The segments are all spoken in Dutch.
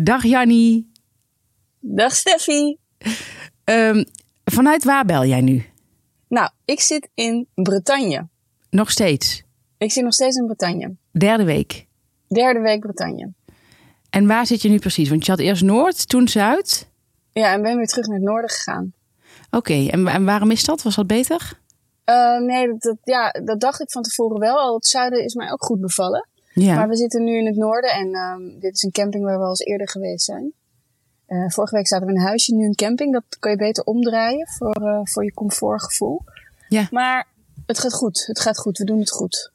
Dag Jannie. Dag Steffi. Um, vanuit waar bel jij nu? Nou, ik zit in Bretagne. Nog steeds? Ik zit nog steeds in Bretagne. Derde week? Derde week Bretagne. En waar zit je nu precies? Want je had eerst Noord, toen Zuid? Ja, en ben weer terug naar het noorden gegaan. Oké, en, en, waarom is dat? Was dat beter? Uh, nee, dat, dat, ja, dat dacht ik van tevoren wel. Al het zuiden is mij ook goed bevallen. Ja. Maar we zitten nu in het noorden en um, dit is een camping waar we al eens eerder geweest zijn. Uh, vorige week zaten we in een huisje, nu een camping. Dat kan je beter omdraaien voor, uh, voor je comfortgevoel. Ja. Maar het gaat goed. Het gaat goed. We doen het goed.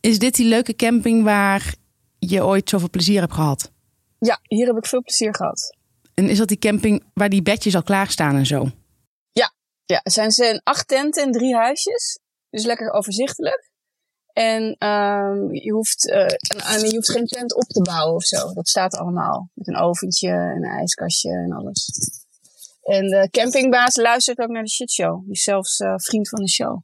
Is dit die leuke camping waar je ooit zoveel plezier hebt gehad? Ja, hier heb ik veel plezier gehad. En is dat die camping waar die bedjes al klaarstaan en zo? Ja, ja. Er zijn acht tenten en drie huisjes. Dus lekker overzichtelijk. En um, je, hoeft, uh, en, je hoeft geen tent op te bouwen of zo. Dat staat allemaal. Met een oventje en een ijskastje en alles. En de campingbaas luistert ook naar de shitshow. Die is zelfs uh, vriend van de show.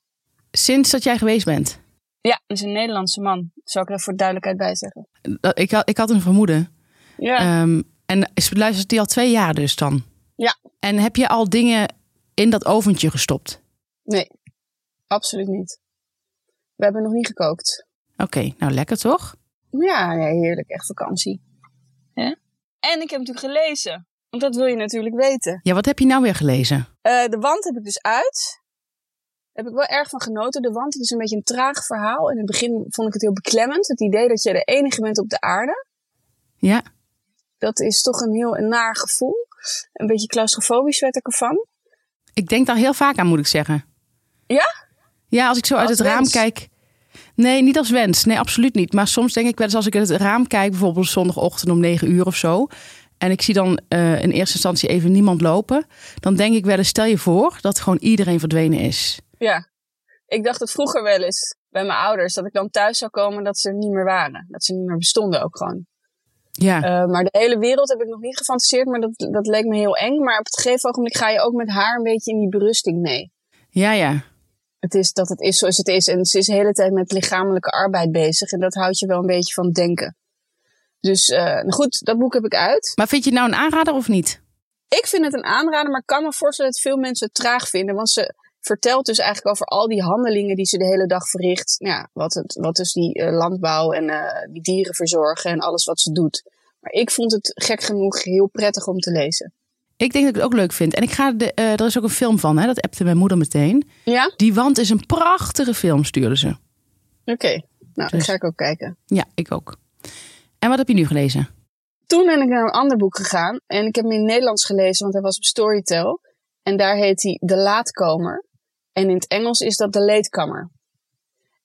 Sinds dat jij geweest bent? Ja, dat is een Nederlandse man. Zou ik er voor duidelijkheid bij zeggen. Ik had, ik had een vermoeden. Ja. Um, en luistert die al twee jaar dus dan? Ja. En heb je al dingen in dat oventje gestopt? Nee, absoluut niet. We hebben nog niet gekookt. Oké, nou lekker toch? Ja, heerlijk. Echt vakantie. Ja? En ik heb natuurlijk gelezen. Want dat wil je natuurlijk weten. Ja, wat heb je nou weer gelezen? Uh, de wand heb ik dus uit. Daar heb ik wel erg van genoten. De wand het is een beetje een traag verhaal. In het begin vond ik het heel beklemmend. Het idee dat je de enige bent op de aarde. Ja. Dat is toch een heel een naar gevoel. Een beetje claustrofobisch werd ik ervan. Ik denk daar heel vaak aan, moet ik zeggen. Ja? Ja, als ik zo uit het raam kijk. Nee, niet als wens. Nee, absoluut niet. Maar soms denk ik wel eens als ik uit het raam kijk, bijvoorbeeld zondagochtend om negen uur of zo. En ik zie dan uh, in eerste instantie even niemand lopen. Dan denk ik wel eens, stel je voor dat gewoon iedereen verdwenen is. Ja, ik dacht het vroeger wel eens bij mijn ouders. Dat ik dan thuis zou komen dat ze er niet meer waren. Dat ze niet meer bestonden ook gewoon. Ja. Uh, maar de hele wereld heb ik nog niet gefantaseerd. Maar dat, dat leek me heel eng. Maar op het gegeven ogenblik ga je ook met haar een beetje in die berusting mee. Ja, ja het is dat het is zoals het is. En ze is de hele tijd met lichamelijke arbeid bezig. En dat houdt je wel een beetje van denken. Dus uh, goed, dat boek heb ik uit. Maar vind je het nou een aanrader of niet? Ik vind het een aanrader, maar ik kan me voorstellen dat veel mensen het traag vinden. Want ze vertelt dus eigenlijk over al die handelingen die ze de hele dag verricht. Ja, wat, het, wat dus die uh, landbouw en uh, die dieren verzorgen en alles wat ze doet. Maar ik vond het gek genoeg heel prettig om te lezen. Ik denk dat ik het ook leuk vind. En ik ga de, uh, er is ook een film van, hè? dat appte mijn moeder meteen. Ja? Die Wand is een prachtige film, stuurde ze. Oké, okay. nou, dus, ga ik ook kijken. Ja, ik ook. En wat heb je nu gelezen? Toen ben ik naar een ander boek gegaan. En ik heb hem in het Nederlands gelezen, want hij was op Storytel. En daar heet hij De Laatkomer. En in het Engels is dat De Latecomer.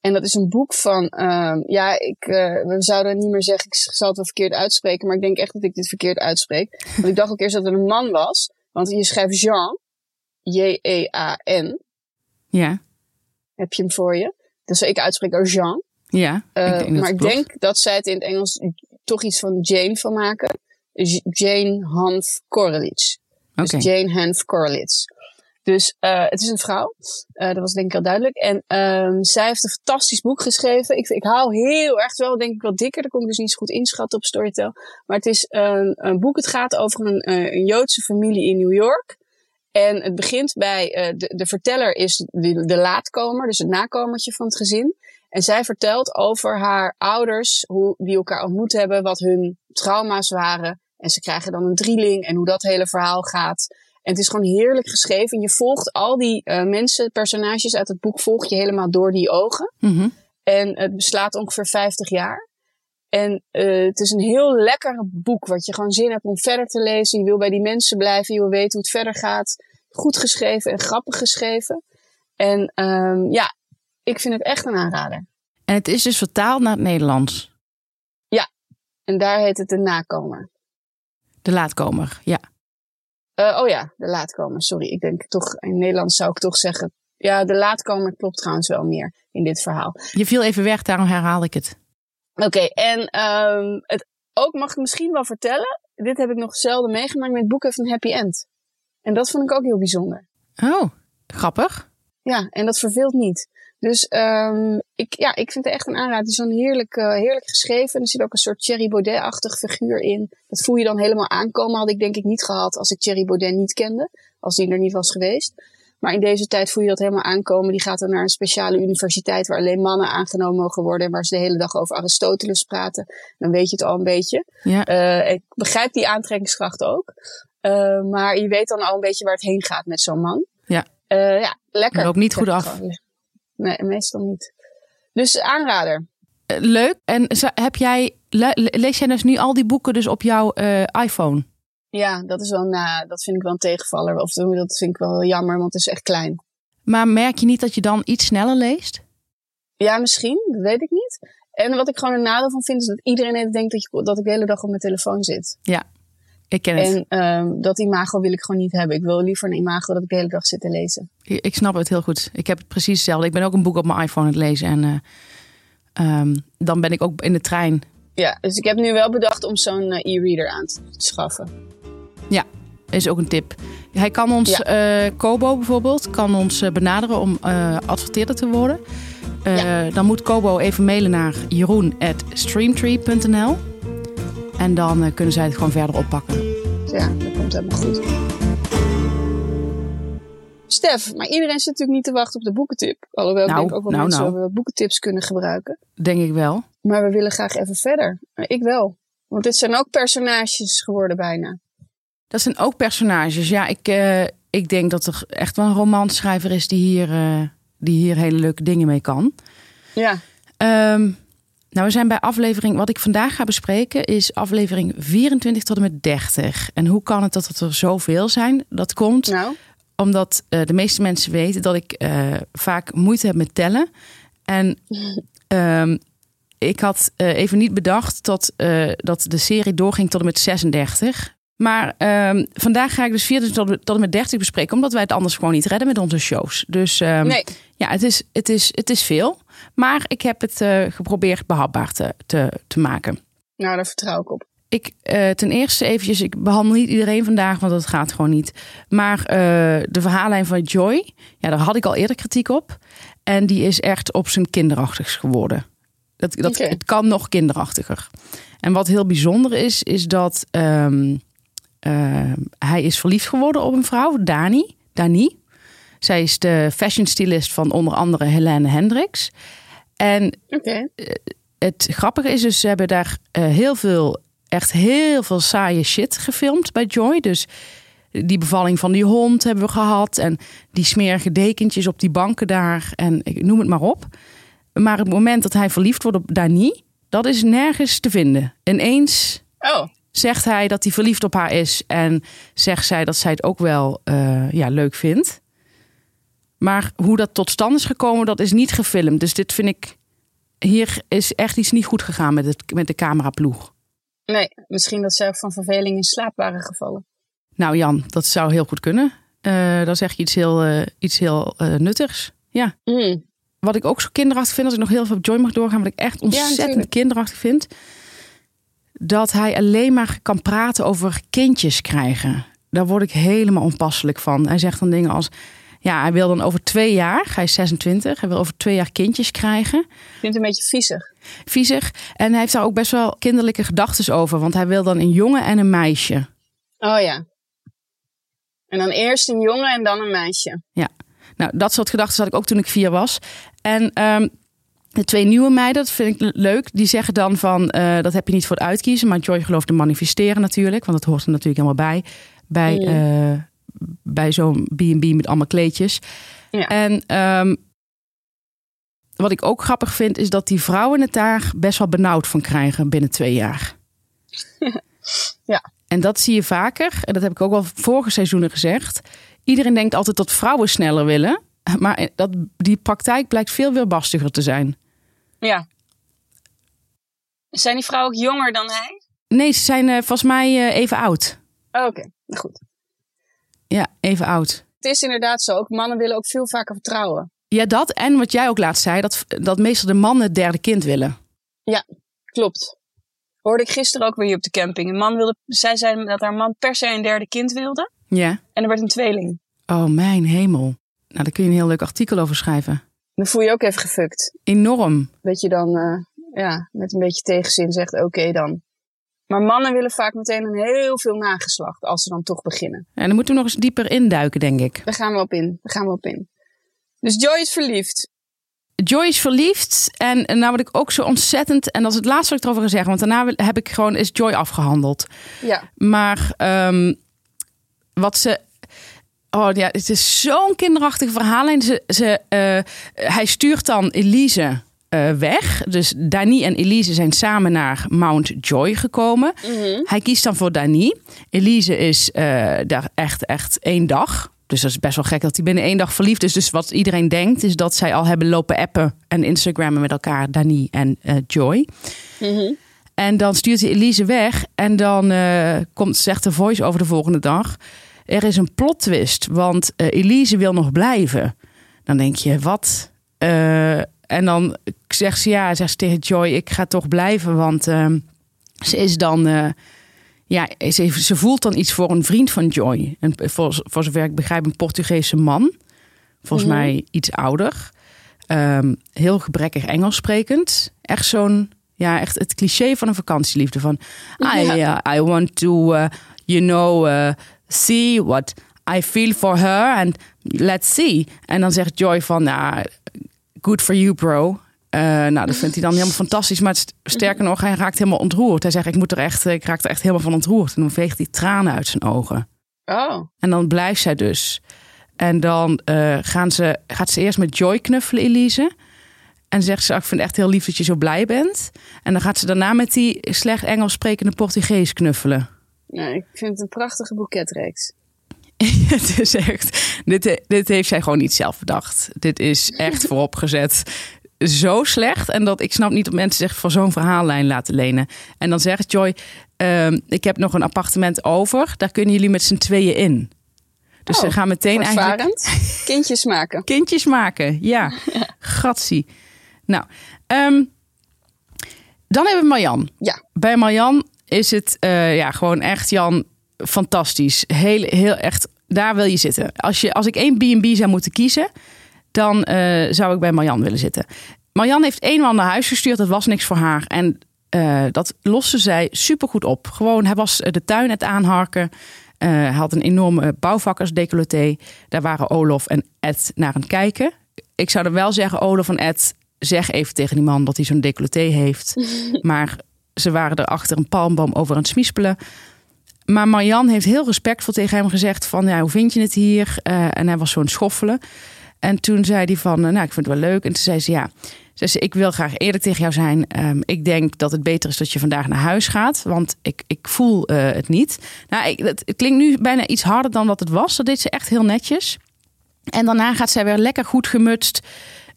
En dat is een boek van, uh, ja, ik, uh, we zouden niet meer zeggen, ik zal het wel verkeerd uitspreken, maar ik denk echt dat ik dit verkeerd uitspreek. Want ik dacht ook eerst dat het een man was, want je schrijft Jean, J-E-A-N. Ja. Heb je hem voor je? Dus ik uitspreek als Jean. Ja, uh, ik maar ik denk dat zij het in het Engels toch iets van Jane van maken. Jane Hanf Korelitz. Dus Jane Hanf Korelitz. Dus uh, het is een vrouw. Uh, dat was denk ik al duidelijk. En um, zij heeft een fantastisch boek geschreven. Ik, ik hou heel erg, wel denk ik wel dikker. Dat kon ik dus niet zo goed inschatten op Storytel. Maar het is een, een boek. Het gaat over een, uh, een Joodse familie in New York. En het begint bij, de, de verteller is de, de laatkomer. Dus het nakomertje van het gezin. En zij vertelt over haar ouders, hoe die elkaar ontmoet hebben, wat hun trauma's waren. En ze krijgen dan een drieling en hoe dat hele verhaal gaat. En het is gewoon heerlijk geschreven. Je volgt al die uh, mensen, personages uit het boek, volg je helemaal door die ogen. Mm-hmm. En het beslaat ongeveer 50 jaar. En uh, het is een heel lekker boek, wat je gewoon zin hebt om verder te lezen. Je wil bij die mensen blijven, je wil weten hoe het verder gaat. Goed geschreven en grappig geschreven. En um, ja, ik vind het echt een aanrader. En het is dus vertaald naar het Nederlands? Ja, en daar heet het de nakomer. De laatkomer, ja. Uh, oh ja, de laatkomer. Sorry, ik denk toch in Nederland zou ik toch zeggen. Ja, de laatkomer klopt trouwens wel meer in dit verhaal. Je viel even weg, daarom herhaal ik het. Oké, okay, en um, het ook mag ik misschien wel vertellen. Dit heb ik nog zelden meegemaakt. Met het boek heeft een happy end. En dat vond ik ook heel bijzonder. Oh, grappig. Ja, en dat verveelt niet. Dus um, ik, ja, ik vind het echt een aanrader. Het is een heerlijk, uh, heerlijk geschreven. En er zit ook een soort Thierry Baudet-achtig figuur in. Dat voel je dan helemaal aankomen. Had ik denk ik niet gehad als ik Thierry Baudet niet kende. Als die er niet was geweest. Maar in deze tijd voel je dat helemaal aankomen. Die gaat dan naar een speciale universiteit waar alleen mannen aangenomen mogen worden. En waar ze de hele dag over Aristoteles praten. Dan weet je het al een beetje. Ja. Uh, ik begrijp die aantrekkingskracht ook. Uh, maar je weet dan al een beetje waar het heen gaat met zo'n man. Ja. Ja, lekker. Loopt niet goed af. Nee, meestal niet. Dus aanrader. leuk. En heb jij, lees jij dus nu al die boeken dus op jouw iPhone? Ja, dat is wel, nou, dat vind ik wel een tegenvaller. Of dat vind ik wel jammer, want het is echt klein. Maar merk je niet dat je dan iets sneller leest? Ja, misschien. Dat weet ik niet. En wat ik gewoon een nadeel van vind, is dat iedereen denkt dat, je, dat ik de hele dag op mijn telefoon zit. Ja, ik ken het. En um, dat imago wil ik gewoon niet hebben. Ik wil liever een imago dat ik de hele dag zit te lezen. Ik snap het heel goed. Ik heb het precies hetzelfde. Ik ben ook een boek op mijn iPhone aan het lezen. En uh, um, dan ben ik ook in de trein. Ja, dus ik heb nu wel bedacht om zo'n uh, e-reader aan te schaffen. Ja, is ook een tip. Hij kan ons, ja. uh, Kobo bijvoorbeeld, kan ons benaderen om adverteerder te worden. Ja. Dan moet Kobo even mailen naar jeroen.streamtree.nl. En dan kunnen zij het gewoon verder oppakken. Ja, dat komt helemaal goed. Stef, maar iedereen zit natuurlijk niet te wachten op de boekentip. Alhoewel nou, ik denk ook wel nou, mensen nou. boekentips kunnen gebruiken. Denk ik wel. Maar we willen graag even verder. Ik wel. Want dit zijn ook personages geworden bijna. Dat zijn ook personages. Ja, ik, uh, ik denk dat er echt wel een romanschrijver is die hier, uh, die hier hele leuke dingen mee kan. Ja. Um, nou, we zijn bij aflevering, wat ik vandaag ga bespreken, is aflevering 24 tot en met 30. En hoe kan het dat het er zoveel zijn? Dat komt nou. omdat uh, de meeste mensen weten dat ik vaak moeite heb met tellen. En um, ik had even niet bedacht dat, dat de serie doorging tot en met 36. Maar um, vandaag ga ik dus 24 tot, tot en met 30 bespreken, omdat wij het anders gewoon niet redden met onze shows. Dus um, nee. ja, het is, het, is, het is veel. Maar ik heb het uh, geprobeerd behapbaar te, te, te maken. Nou, daar vertrouw ik op. Ik, uh, ten eerste eventjes, ik behandel niet iedereen vandaag, want dat gaat gewoon niet. Maar uh, de verhaallijn van Joy, ja, daar had ik al eerder kritiek op. En die is echt op zijn kinderachtigs geworden. Dat, dat, okay. Het kan nog kinderachtiger. En wat heel bijzonder is, is dat um, uh, hij is verliefd geworden op een vrouw, Dani. Dani. Zij is de fashion stylist van onder andere Helene Hendricks. En okay. het grappige is dus, ze hebben daar uh, heel veel, echt heel veel saaie shit gefilmd bij Joy. Dus die bevalling van die hond hebben we gehad. En die smerige dekentjes op die banken daar. En ik noem het maar op. Maar het moment dat hij verliefd wordt op Dani, dat is nergens te vinden. Ineens oh zegt hij dat hij verliefd op haar is en zegt zij dat zij het ook wel uh, ja, leuk vindt. Maar hoe dat tot stand is gekomen, dat is niet gefilmd. Dus dit vind ik. Hier is echt iets niet goed gegaan met, het, met de cameraploeg. Nee, misschien dat ze van verveling in slaap waren gevallen. Nou, Jan, dat zou heel goed kunnen. Uh, dan zeg je iets heel, uh, iets heel nuttigs. Ja. Mm. Wat ik ook zo kinderachtig vind, als ik nog heel veel op Joy mag doorgaan, wat ik echt ontzettend ja, kinderachtig vind dat hij alleen maar kan praten over kindjes krijgen. Daar word ik helemaal onpasselijk van. Hij zegt dan dingen als: ja, hij wil dan over twee jaar, hij is 26, hij wil over twee jaar kindjes krijgen. Ik vind het een beetje viezig. Viezig. En hij heeft daar ook best wel kinderlijke gedachten over, want hij wil dan een jongen en een meisje. Oh ja. En dan eerst een jongen en dan een meisje. Ja. Nou, dat soort gedachten had ik ook toen ik vier was. En um, de twee nieuwe meiden, dat vind ik leuk. Die zeggen dan van, uh, dat heb je niet voor het uitkiezen. Maar Joy gelooft in manifesteren natuurlijk. Want dat hoort er natuurlijk helemaal bij. Bij, mm. uh, bij zo'n B&B met allemaal kleedjes. Ja. En um, wat ik ook grappig vind, is dat die vrouwen het daar best wel benauwd van krijgen binnen twee jaar. ja. En dat zie je vaker. En dat heb ik ook al vorige seizoenen gezegd. Iedereen denkt altijd dat vrouwen sneller willen. Maar dat, die praktijk blijkt veel weerbarstiger te zijn. Ja. Zijn die vrouwen ook jonger dan hij? Nee, ze zijn uh, volgens mij uh, even oud. Oh, Oké, okay. goed. Ja, even oud. Het is inderdaad zo. Ook mannen willen ook veel vaker vertrouwen. Ja, dat. En wat jij ook laatst zei, dat, dat meestal de mannen het derde kind willen. Ja, klopt. Hoorde ik gisteren ook weer hier op de camping. Een man wilde, zij zei dat haar man per se een derde kind wilde. Ja. En er werd een tweeling. Oh, mijn hemel. Nou, daar kun je een heel leuk artikel over schrijven. Dan voel je ook even gefukt. Enorm. Dat je dan uh, ja, met een beetje tegenzin zegt, oké dan. Maar mannen willen vaak meteen een heel veel nageslacht als ze dan toch beginnen. En dan moeten we nog eens dieper induiken, denk ik. Daar gaan we op in. Daar gaan we op in. Dus Joy is verliefd. Joy is verliefd. En, en nou wat ik ook zo ontzettend... En dat is het laatste wat ik erover ga zeggen. Want daarna heb ik gewoon... Is Joy afgehandeld. Ja. Maar um, wat ze... Oh ja, het is zo'n kinderachtig verhaal. En ze, ze, uh, hij stuurt dan Elise uh, weg. Dus Dani en Elise zijn samen naar Mount Joy gekomen. Mm -hmm. Hij kiest dan voor Dani. Elise is uh, daar echt, echt één dag. Dus dat is best wel gek dat hij binnen één dag verliefd is. Dus wat iedereen denkt, is dat zij al hebben lopen appen en Instagrammen met elkaar, Dani en uh, Joy. Mm -hmm. En dan stuurt hij Elise weg. En dan komt, zegt de voice over de volgende dag. Er is een plot twist, want uh, Elise wil nog blijven. Dan denk je, wat? Uh, en dan zegt ze ja, zegt ze tegen Joy, ik ga toch blijven, want ehm, ze is dan ja, ze, ze, voelt dan iets voor een vriend van Joy. En voor, voor zover ik begrijp, een Portugese man. Volgens Mhm. mm mij iets ouder. Um, heel gebrekkig Engels sprekend. Echt zo'n, ja, echt het cliché van een vakantieliefde. Van, I, Ja. uh, I want to, uh, you know, uh, see what I feel for her. And let's see. En dan zegt Joy van, nou, good for you, bro. Uh, nou, dat vindt hij dan helemaal fantastisch. Maar st sterker nog, hij raakt helemaal ontroerd. Hij zegt, ik, moet er echt, ik raak er echt helemaal van ontroerd. En dan veegt hij tranen uit zijn ogen. Oh. En dan blijft zij dus. En dan uh, gaan ze, gaat ze eerst met Joy knuffelen, Elise. En zegt ze, ik vind het echt heel lief dat je zo blij bent. En dan gaat ze daarna met die slecht Engels sprekende Portugees knuffelen. Ja, ik vind het een prachtige boeketreeks. het is echt, dit, dit heeft zij gewoon niet zelf bedacht. Dit is echt vooropgezet zo slecht. En dat ik snap niet dat mensen zich voor zo'n verhaallijn laten lenen. En dan zegt Joy: uh, Ik heb nog een appartement over. Daar kunnen jullie met z'n tweeën in. Dus oh, ze gaan meteen eigenlijk. Kindjes maken. Kindjes maken, ja. ja. Gatsie. Nou, um, dan hebben we Marjan. Ja. Bij Marjan is het uh, ja, gewoon echt, Jan, fantastisch. Heel, heel echt, daar wil je zitten. Als, je, als ik één B&B zou moeten kiezen dan uh, zou ik bij Marjan willen zitten. Marjan heeft eenmaal naar huis gestuurd, dat was niks voor haar. En uh, dat loste zij supergoed op. Gewoon, hij was de tuin het aanharken. Uh, hij had een enorme bouwvakkersdecolleté. Daar waren Olof en Ed naar aan het kijken. Ik zou er wel zeggen, Olof en Ed, zeg even tegen die man dat hij zo'n decolleté heeft. maar ze waren er achter een palmboom over aan het smispelen. Maar Marjan heeft heel respectvol tegen hem gezegd van, ja, hoe vind je het hier? en hij was zo'n schoffelen. En toen zei hij van, nou, ik vind het wel leuk. En toen zei ze, ja, zei ze, ik wil graag eerlijk tegen jou zijn. Um, ik denk dat het beter is dat je vandaag naar huis gaat. Want ik, ik voel uh, het niet. Nou, het, klinkt nu bijna iets harder dan wat het was. Dat deed ze echt heel netjes. En daarna gaat zij weer lekker goed gemutst.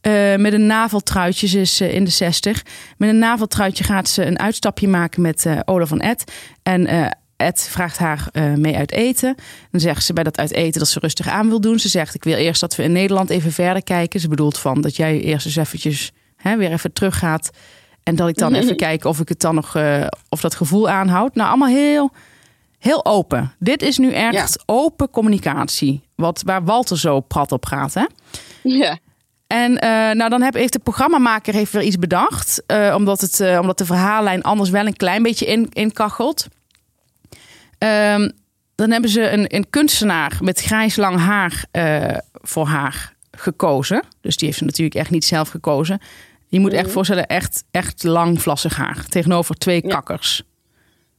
Uh, met een naveltruitje, ze is uh, in de 60. Met een naveltruitje gaat ze een uitstapje maken met uh, Olaf van Ed. En Ed vraagt haar mee uit eten. Dan zegt ze bij dat uit eten dat ze rustig aan wil doen. Ze zegt, ik wil eerst dat we in Nederland even verder kijken. Ze bedoelt van dat jij eerst eens eventjes hè, weer even teruggaat. En dat ik dan even kijk of ik het dan nog, of dat gevoel aanhoud. Nou, allemaal heel, heel open. Dit is nu echt ja. open communicatie. Wat, waar Walter zo prat op gaat, hè? Ja. En uh, nou, dan heb, heeft de programmamaker heeft weer iets bedacht. Uh, omdat, het, uh, omdat de verhaallijn anders wel een klein beetje in, inkachelt. Um, dan hebben ze een, een, kunstenaar met grijs lang haar voor haar gekozen. Dus die heeft ze natuurlijk echt niet zelf gekozen. Je moet echt voorstellen, echt, echt lang vlassig haar. Tegenover twee ja. kakkers.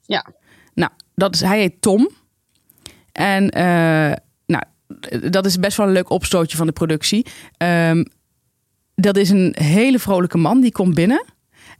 Ja. Nou, dat is, hij heet Tom. En nou, dat is best wel een leuk opstootje van de productie. Um, dat is een hele vrolijke man, die komt binnen.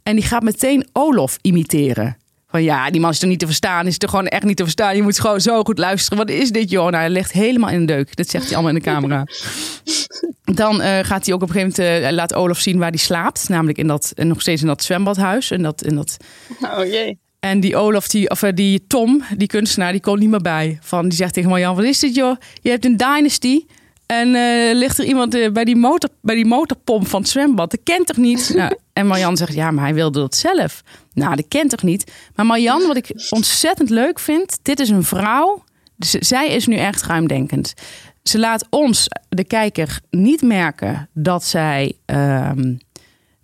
En die gaat meteen Olof imiteren. Van ja, die man is er niet te verstaan. Is er gewoon echt niet te verstaan. Je moet gewoon zo goed luisteren. Wat is dit, joh? Nou, hij ligt helemaal in de deuk. Dat zegt hij allemaal in de camera. Dan uh, gaat hij ook op een gegeven moment... Uh, laat Olaf zien waar hij slaapt. Namelijk in dat, nog steeds in dat zwembadhuis. En dat, in dat... Oh jee. En die Olaf, die, of die Tom, die kunstenaar, die komt niet meer bij. Van, die zegt tegen Marjan, wat is dit, joh? Je hebt een dynasty... En uh, ligt er iemand uh, bij, die motor, bij die motorpomp van het zwembad? Dat kent toch niet? nou, en Marjan zegt, ja, maar hij wilde dat zelf. Nou, dat kent toch niet? Maar Marjan, wat ik ontzettend leuk vind... dit is een vrouw, dus zij is nu echt ruimdenkend. Ze laat ons, de kijker, niet merken dat zij, ehm,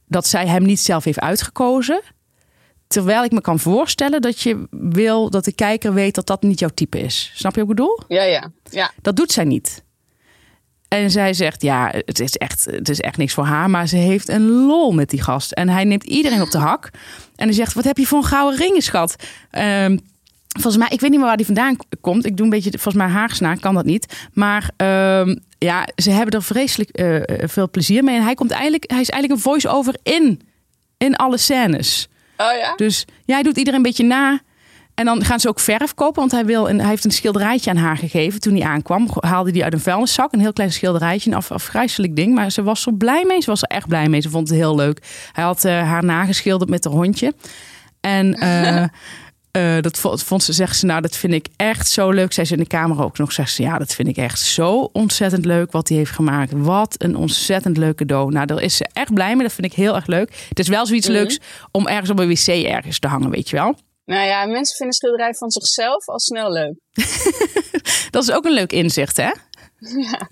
dat zij hem niet zelf heeft uitgekozen. Terwijl ik me kan voorstellen dat je wil dat de kijker weet dat dat niet jouw type is. Snap je wat ik bedoel? Ja, ja. ja. Dat doet zij niet. En zij zegt, ja, het is, echt, het is echt niks voor haar. Maar ze heeft een lol met die gast. En hij neemt iedereen op de hak. En hij zegt, wat heb je voor een gouden ring, schat? Um, volgens mij, ik weet niet meer waar die vandaan komt. Ik doe een beetje, volgens mij Haagsna, kan dat niet. Maar um, ja, ze hebben er vreselijk uh, veel plezier mee. En hij, komt eigenlijk, hij is eigenlijk een voice-over in, in alle scènes. Oh ja? Dus ja, hij doet iedereen een beetje na. En dan gaan ze ook verf kopen, want hij, wil een, hij heeft een schilderijtje aan haar gegeven toen hij aankwam. Haalde hij uit een vuilniszak, een heel klein schilderijtje, een af, afgrijzelijk ding. Maar ze was er blij mee, ze was er echt blij mee. Ze vond het heel leuk. Hij had uh, haar nageschilderd met haar hondje. En uh, uh, dat vond ze, zegt ze, nou, dat vind ik echt zo leuk. Zij ze in de camera ook nog, zegt ze, ja, dat vind ik echt zo ontzettend leuk wat hij heeft gemaakt. Wat een ontzettend leuk cadeau. Nou, daar is ze echt blij mee. Dat vind ik heel erg leuk. Het is wel zoiets mm leuks om ergens op een wc ergens te hangen, weet je wel. Nou ja, mensen vinden schilderij van zichzelf al snel leuk. dat is ook een leuk inzicht, hè? Ja.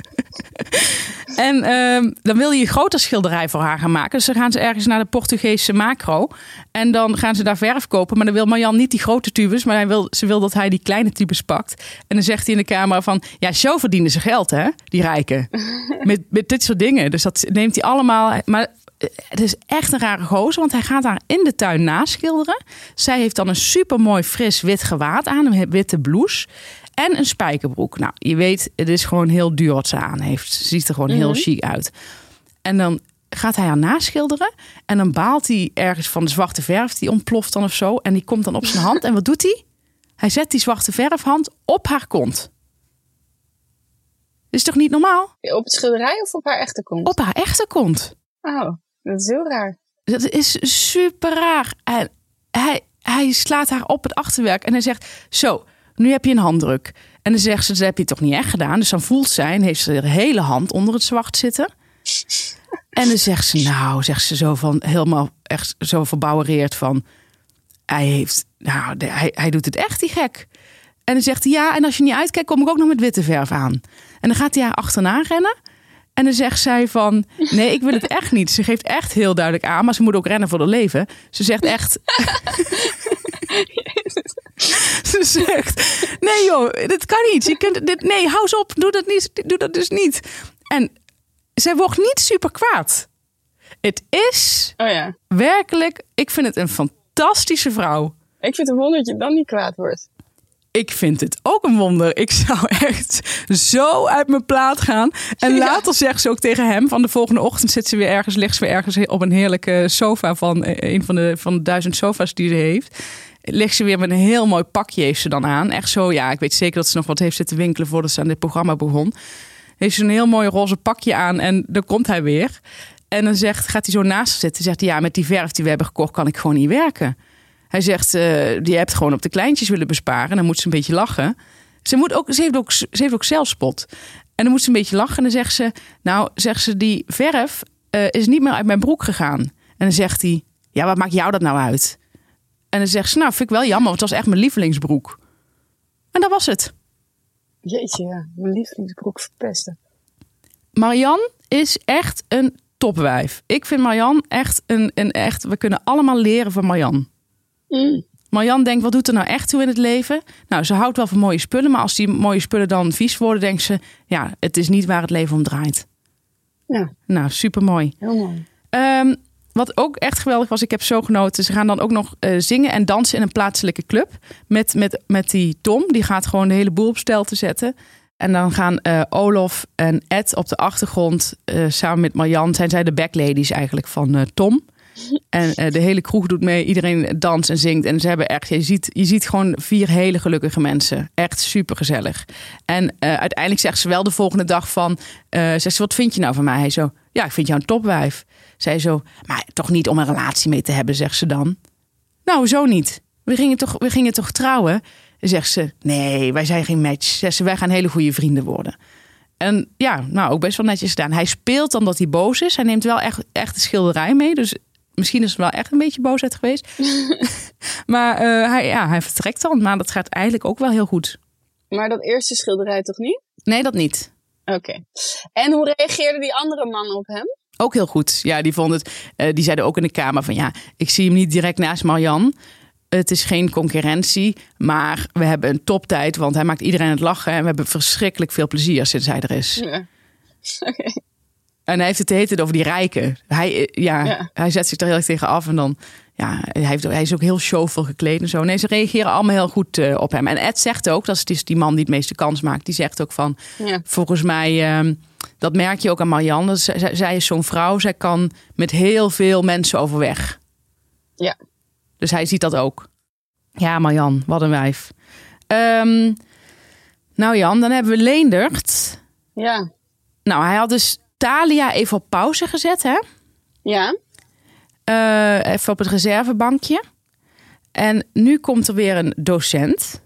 en uh, dan wil je een groter schilderij voor haar gaan maken. Dus dan gaan ze ergens naar de Portugese macro. En dan gaan ze daar verf kopen. Maar dan wil Marjan niet die grote tubes. Maar hij wil, ze wil dat hij die kleine tubes pakt. En dan zegt hij in de camera van... Ja, zo verdienen ze geld, hè? Die rijken. met, met dit soort dingen. Dus dat neemt hij allemaal... Maar het is echt een rare gozer, want hij gaat haar in de tuin naschilderen. Zij heeft dan een super mooi fris wit gewaad aan, een witte blouse. En een spijkerbroek. Nou, je weet, het is gewoon heel duur wat ze aan heeft. Ze ziet er gewoon heel mhm. chic uit. En dan gaat hij haar naschilderen. En dan baalt hij ergens van de zwarte verf. Die ontploft dan of zo. En die komt dan op zijn hand. En wat doet hij? Hij zet die zwarte verfhand op haar kont. is toch niet normaal? Op het schilderij of op haar echte kont? Op haar echte kont. Oh, dat is heel raar. Dat is super raar. En hij, hij slaat haar op het achterwerk en hij zegt: Zo, nu heb je een handdruk. En dan zegt ze, dat heb je toch niet echt gedaan. Dus dan voelt zij en heeft ze de hele hand onder het zwart zitten. En dan zegt ze, nou, zegt ze zo van, helemaal echt zo verbouwereerd van, hij heeft, nou, hij, hij doet het echt, die gek. En dan zegt hij, ja, en als je niet uitkijkt, kom ik ook nog met witte verf aan. En dan gaat hij haar achterna rennen. En dan zegt zij van, nee, ik wil het echt niet. Ze geeft echt heel duidelijk aan, maar ze moet ook rennen voor haar leven. Ze zegt echt... Ze zegt: Nee, joh, dit kan niet. Je kunt dit, nee, hou eens op. Doe dat, niet, doe dat dus niet. En zij wordt niet super kwaad. Het is oh ja. werkelijk, ik vind het een fantastische vrouw. Ik vind het wonder dat je dan niet kwaad wordt. Ik vind het ook een wonder. Ik zou echt zo uit mijn plaat gaan. En later zegt ze ook tegen hem: van de volgende ochtend zit ze weer ergens, ligt ze weer ergens op een heerlijke sofa van eh, een van de, van de duizend sofa's die ze heeft ligt ze weer met een heel mooi pakje heeft ze dan aan. Echt zo, ja, ik weet zeker dat ze nog wat heeft zitten winkelen voordat ze aan dit programma begon. Heeft ze een heel mooi roze pakje aan en dan komt hij weer. En dan zegt, gaat hij zo naast zitten. Zegt hij, ja, met die verf die we hebben gekocht kan ik gewoon niet werken. Hij zegt, uh, die hebt gewoon op de kleintjes willen besparen. Dan moet ze een beetje lachen. Ze, moet ook, ze, heeft ook, ze heeft ook zelfspot. En dan moet ze een beetje lachen. En dan zegt ze, nou, zegt ze, die verf uh, is niet meer uit mijn broek gegaan. En dan zegt hij, ja, wat maakt jou dat nou uit? En dan zegt ze, nou, vind ik wel jammer, want het was echt mijn lievelingsbroek. En dat was het. Jeetje. Mijn lievelingsbroek verpesten. Marian is echt een topwijf. Ik vind Marian echt een, een echt... We kunnen allemaal leren van Marian. Mm. Marian denkt, wat doet er nou echt toe in het leven? Nou, ze houdt wel van mooie spullen, maar als die mooie spullen dan vies worden, denkt ze, ja, het is niet waar het leven om draait. Ja. Nou, super mooi. Heel mooi. Um, wat ook echt geweldig was, ik heb zo genoten. Ze gaan dan ook nog uh, zingen en dansen in een plaatselijke club. Met, met, met die Tom, die gaat gewoon de hele boel op stel te zetten. En dan gaan uh, Olof en Ed op de achtergrond uh, samen met Marjan. Zijn zij de backladies eigenlijk van Tom. En de hele kroeg doet mee. Iedereen danst en zingt. En ze hebben echt, je ziet, je ziet gewoon vier hele gelukkige mensen. Echt super gezellig. En uiteindelijk zegt ze wel de volgende dag van... zegt ze, wat vind je nou van mij? Hij zo, ja, ik vind jou een topwijf. Zij zo, maar toch niet om een relatie mee te hebben, zegt ze dan. Nou, zo niet. We gingen toch, we gingen toch trouwen? Zegt ze, nee, wij zijn geen match. Zegt ze, wij gaan hele goede vrienden worden. En ja, nou, ook best wel netjes gedaan. Hij speelt dan dat hij boos is. Hij neemt wel echt, echt de schilderij mee. Dus misschien is het wel echt een beetje boosheid geweest. maar uh, hij, ja, hij vertrekt dan. Maar dat gaat eigenlijk ook wel heel goed. Maar dat eerste schilderij toch niet? Nee, dat niet. Oké. En hoe reageerden die andere mannen op hem? Ook heel goed. Ja, die vonden het. Uh, die zeiden ook in de kamer van ja, ik zie hem niet direct naast Marjan. Het is geen concurrentie, maar we hebben een toptijd, want hij maakt iedereen het lachen en we hebben verschrikkelijk veel plezier sinds hij er is. Ja. En hij heeft het te heten over die rijken. Hij, eh, ja, hij zet zich er heel erg tegen af en dan ja, hij, heeft, hij is ook heel showvol gekleed en zo. Nee, ze reageren allemaal heel goed uh, op hem. En Ed zegt ook, dat is die man die het meeste kans maakt. Die zegt ook van, ja. volgens mij, uh, dat merk je ook aan Marianne. Zij, zij is zo'n vrouw, zij kan met heel veel mensen overweg. Ja. Dus hij ziet dat ook. Ja, Marjan, wat een wijf. Um, nou Jan, dan hebben we Leendert. Ja. Nou, hij had dus Talia even op pauze gezet, hè? Ja. Uh, even op het reservebankje. En nu komt er weer een docent.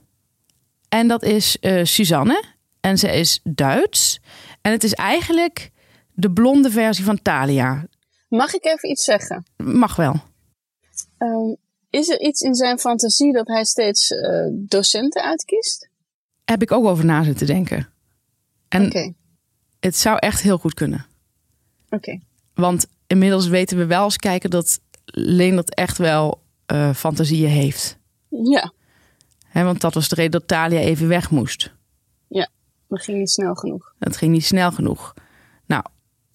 En dat is uh, Suzanne. En ze is Duits. En het is eigenlijk de blonde versie van Talia. Mag ik even iets zeggen? Mag wel. Um, is er iets in zijn fantasie dat hij steeds uh, docenten uitkiest? Heb ik ook over na zitten denken. En okay. Het zou echt heel goed kunnen. Oké. Want inmiddels weten we wel als kijken dat Leendert echt wel uh, fantasieën heeft. Ja. He, want dat was de reden dat Talia even weg moest. Ja, dat ging niet snel genoeg. Dat ging niet snel genoeg. Nou,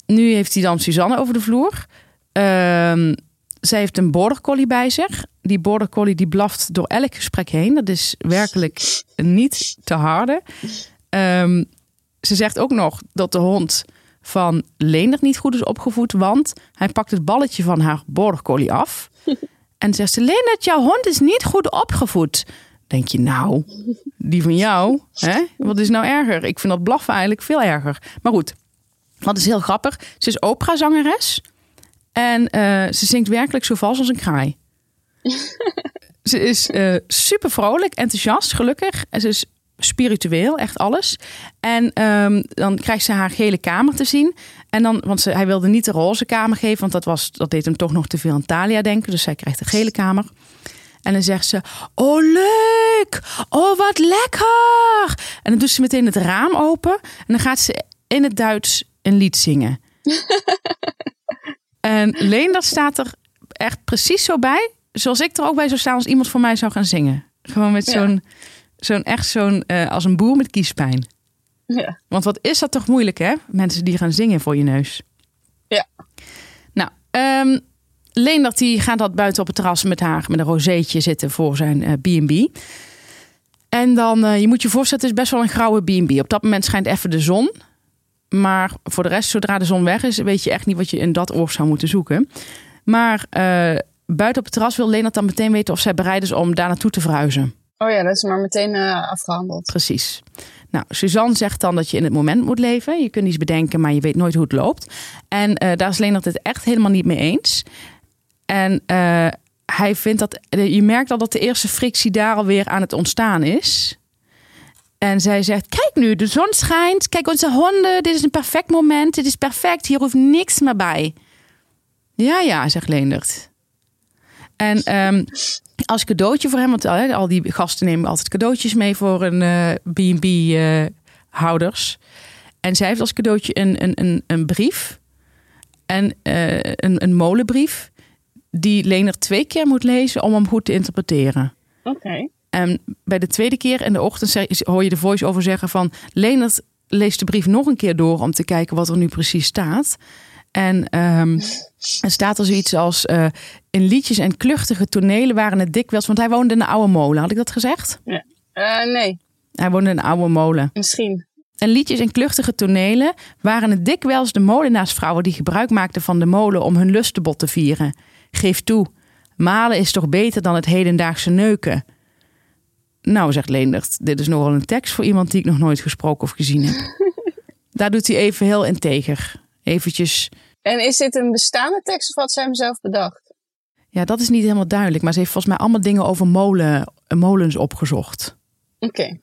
nu heeft hij dan Suzanne over de vloer. Uh, zij heeft een border collie bij zich. Die border collie die blaft door elk gesprek heen. Dat is werkelijk niet te harde. Um, ze zegt ook nog dat de hond van Leendert niet goed is opgevoed, want hij pakt het balletje van haar border af. en zegt ze: Leendert, jouw hond is niet goed opgevoed. Denk je nou, die van jou, hè? wat is nou erger? Ik vind dat blaffen eigenlijk veel erger. Maar goed, wat is heel grappig. Ze is operazangeres en uh, ze zingt werkelijk zo vals als een kraai. ze is uh, super vrolijk, enthousiast, gelukkig. En ze is spiritueel, echt alles. En um, dan krijgt ze haar gele kamer te zien. En dan, want ze, hij wilde niet de roze kamer geven, want dat, was, dat deed hem toch nog te veel aan Talia denken. Dus zij krijgt de gele kamer. En dan zegt ze: Oh, leuk! Oh, wat lekker! En dan doet ze meteen het raam open. En dan gaat ze in het Duits een lied zingen. en Leendert staat er echt precies zo bij, zoals ik er ook bij zou staan als iemand voor mij zou gaan zingen. Gewoon met zo'n Zo'n echt zo'n uh, als een boer met kiespijn. Ja. Want wat is dat toch moeilijk, hè? Mensen die gaan zingen voor je neus. Ja. Nou, um, Leendert die gaat dat buiten op het terras met haar met een rozeetje zitten voor zijn B&B. Uh, en dan, uh, je moet je voorstellen, het is best wel een grauwe B&B. Op dat moment schijnt even de zon. Maar voor de rest, zodra de zon weg is, weet je echt niet wat je in dat oor zou moeten zoeken. Maar uh, buiten op het terras wil Leendert dan meteen weten of zij bereid is om daar naartoe te verhuizen. Oh ja, dat is maar meteen uh, afgehandeld. Precies. Nou, Suzanne zegt dan dat je in het moment moet leven. Je kunt iets bedenken, maar je weet nooit hoe het loopt. En uh, daar is Leonard het echt helemaal niet mee eens. En uh, hij vindt dat... Je merkt al dat de eerste frictie daar alweer aan het ontstaan is. En zij zegt, kijk nu, de zon schijnt. Kijk, onze honden, dit is een perfect moment. Dit is perfect, hier hoeft niks meer bij. Ja, ja, zegt Leendert. En um, als cadeautje voor hem, want uh, al die gasten nemen altijd cadeautjes mee voor een B&B-houders. Uh, en zij heeft als cadeautje een, een, een, een brief. En een, een molenbrief. Die Lener twee keer moet lezen om hem goed te interpreteren. Oké. Okay. En bij de tweede keer in de ochtend hoor je de voice-over zeggen van... Leonard leest de brief nog een keer door om te kijken wat er nu precies staat. En um, er staat er zoiets als... Uh, in liedjes en kluchtige tonelen waren het dikwijls... Want hij woonde in een oude molen, had ik dat gezegd? Ja. Uh, nee. Hij woonde in een oude molen. Misschien. En liedjes en kluchtige tonelen waren het dikwijls de molenaarsvrouwen... die gebruik maakten van de molen om hun lustenbot te vieren. Geef toe, malen is toch beter dan het hedendaagse neuken... Nou, zegt Leendert, dit is nogal een tekst voor iemand die ik nog nooit gesproken of gezien heb. Daar doet hij even heel integer. Eventjes en is dit een bestaande tekst of had zij hem zelf bedacht? Ja, dat is niet helemaal duidelijk. Maar ze heeft volgens mij allemaal dingen over molen, molens opgezocht. Oké.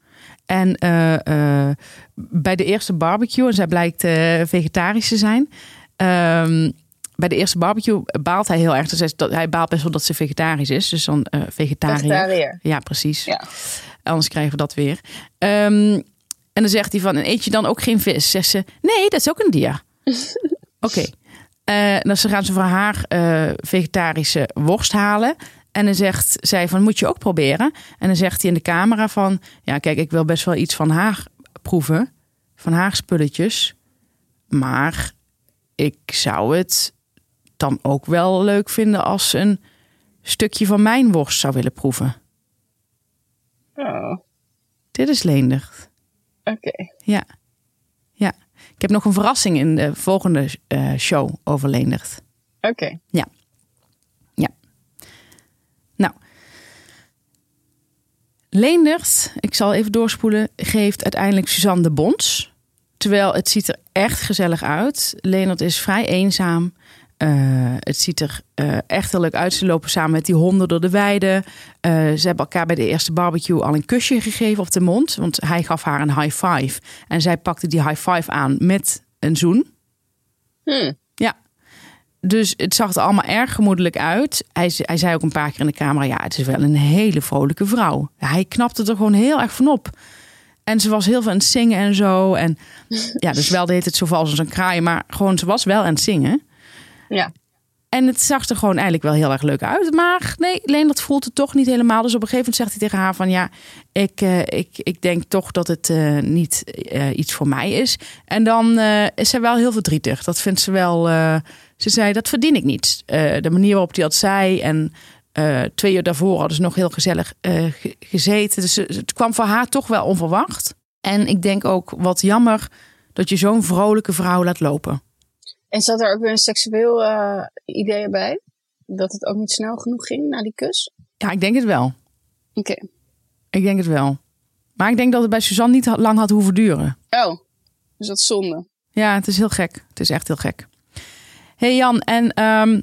En uh, uh, bij de eerste barbecue, en zij blijkt uh, vegetarisch te zijn. Um, bij de eerste barbecue baalt hij heel erg. Dus dat, hij baalt best wel dat ze vegetarisch is. Dus dan vegetariër. vegetariër. Ja, precies. Ja. Anders krijgen we dat weer. Um, En dan zegt hij van, en eet je dan ook geen vis? Zegt ze, nee, dat is ook een dier. Oké. Okay. Dan gaan ze voor haar vegetarische worst halen. En dan zegt zij van, moet je ook proberen? En dan zegt hij in de camera van, ja kijk, ik wil best wel iets van haar proeven. Van haar spulletjes. Maar ik zou het dan ook wel leuk vinden als ze een stukje van mijn worst zou willen proeven. Oh. Dit is Leendert. Oké. Ja. Ik heb nog een verrassing in de volgende uh, show over Leendert. Oké. Ja. Ja. Nou. Leendert, ik zal even doorspoelen, geeft uiteindelijk Suzanne de Bons. Terwijl het ziet er echt gezellig uit. Leendert is vrij eenzaam. Uh, het ziet er uh, echt heel leuk uit. Ze lopen samen met die honden door de weide. Uh, ze hebben elkaar bij de eerste barbecue al een kusje gegeven op de mond. Want hij gaf haar een high five. En zij pakte die high five aan met een zoen. Hmm. Ja. Dus het zag er allemaal erg gemoedelijk uit. Hij, hij zei ook een paar keer in de camera: ja, het is wel een hele vrolijke vrouw. Hij knapte er gewoon heel erg van op. En ze was heel veel aan het zingen en zo. En ja, dus wel deed het zo vals als een kraai. Maar gewoon, ze was wel aan het zingen. Ja. En het zag er gewoon eigenlijk wel heel erg leuk uit. Maar nee, alleen dat voelt het toch niet helemaal. Dus op een gegeven moment zegt hij tegen haar van... ja, ik, uh, ik, ik denk toch dat het uh, niet uh, iets voor mij is. En dan is zij wel heel verdrietig. Dat vindt ze wel... ze zei, dat verdien ik niet. de manier waarop hij dat zei en... twee uur daarvoor hadden ze nog heel gezellig gezeten. Dus het kwam voor haar toch wel onverwacht. En ik denk ook wat jammer dat je zo'n vrolijke vrouw laat lopen. En zat er ook weer een seksueel uh, idee bij? Dat het ook niet snel genoeg ging na die kus? Ja, ik denk het wel. Oké. Okay. Ik denk het wel. Maar ik denk dat het bij Suzanne niet lang had hoeven duren. Oh, dus dat is zonde. Ja, het is heel gek. Het is echt heel gek. hey Jan, en um,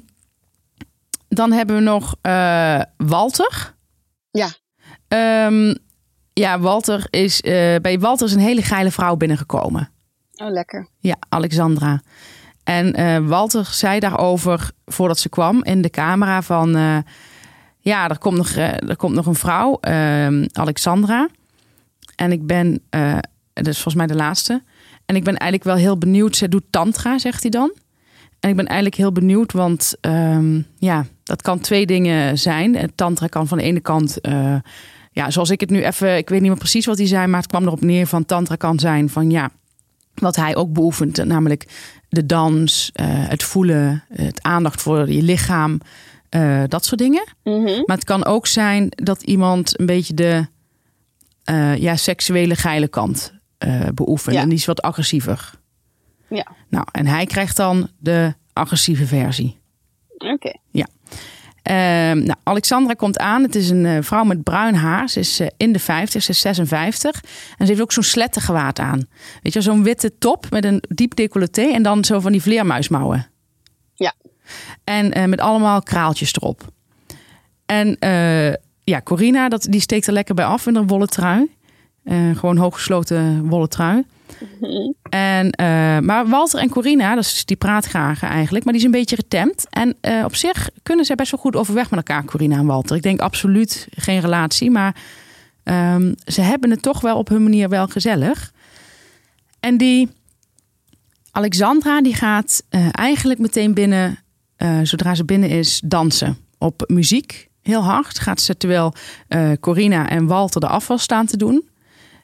dan hebben we nog uh, Walter. Ja. Um, ja, Walter is, uh, bij Walter is een hele geile vrouw binnengekomen. Oh, lekker. Ja, Alexandra. En uh, Walter zei daarover, voordat ze kwam, in de camera van... Uh, ja, er komt nog, uh, er komt nog een vrouw, ehm, Alexandra. En ik ben, dat is volgens mij de laatste. En ik ben eigenlijk wel heel benieuwd. Ze doet tantra, zegt hij dan. En ik ben eigenlijk heel benieuwd, want um, ja, dat kan twee dingen zijn. Tantra kan van de ene kant ja, zoals ik het nu even, ik weet niet meer precies wat hij zei, maar het kwam erop neer van tantra kan zijn van ja, wat hij ook beoefent, namelijk de dans, uh, het voelen, het aandacht voor je lichaam, uh, dat soort dingen. Mm -hmm. Maar het kan ook zijn dat iemand een beetje de uh, ja, seksuele geile kant beoefent. Ja. En die is wat agressiever. Ja. Nou, en hij krijgt dan de agressieve versie. Oké. Okay. Ja. Uh, nou, Alexandra komt aan. Het is een uh, vrouw met bruin haar. Ze is uh, in de 50, ze is 56. En ze heeft ook zo'n slettengewaad aan. Weet je, zo'n witte top met een diep decolleté en dan zo van die vleermuismouwen. Ja. En met allemaal kraaltjes erop. En ja, Corina, dat, die steekt er lekker bij af in een wollen trui. Gewoon hooggesloten wollen trui. En, uh, maar Walter en Corina, dus die praat graag eigenlijk, maar die is een beetje getemd. En uh, op zich kunnen zij best wel goed overweg met elkaar, Corina en Walter. Ik denk absoluut geen relatie, maar um, ze hebben het toch wel op hun manier wel gezellig. En die Alexandra, die gaat eigenlijk meteen binnen, zodra ze binnen is, dansen op muziek. Heel hard gaat ze terwijl Corina en Walter de afval staan te doen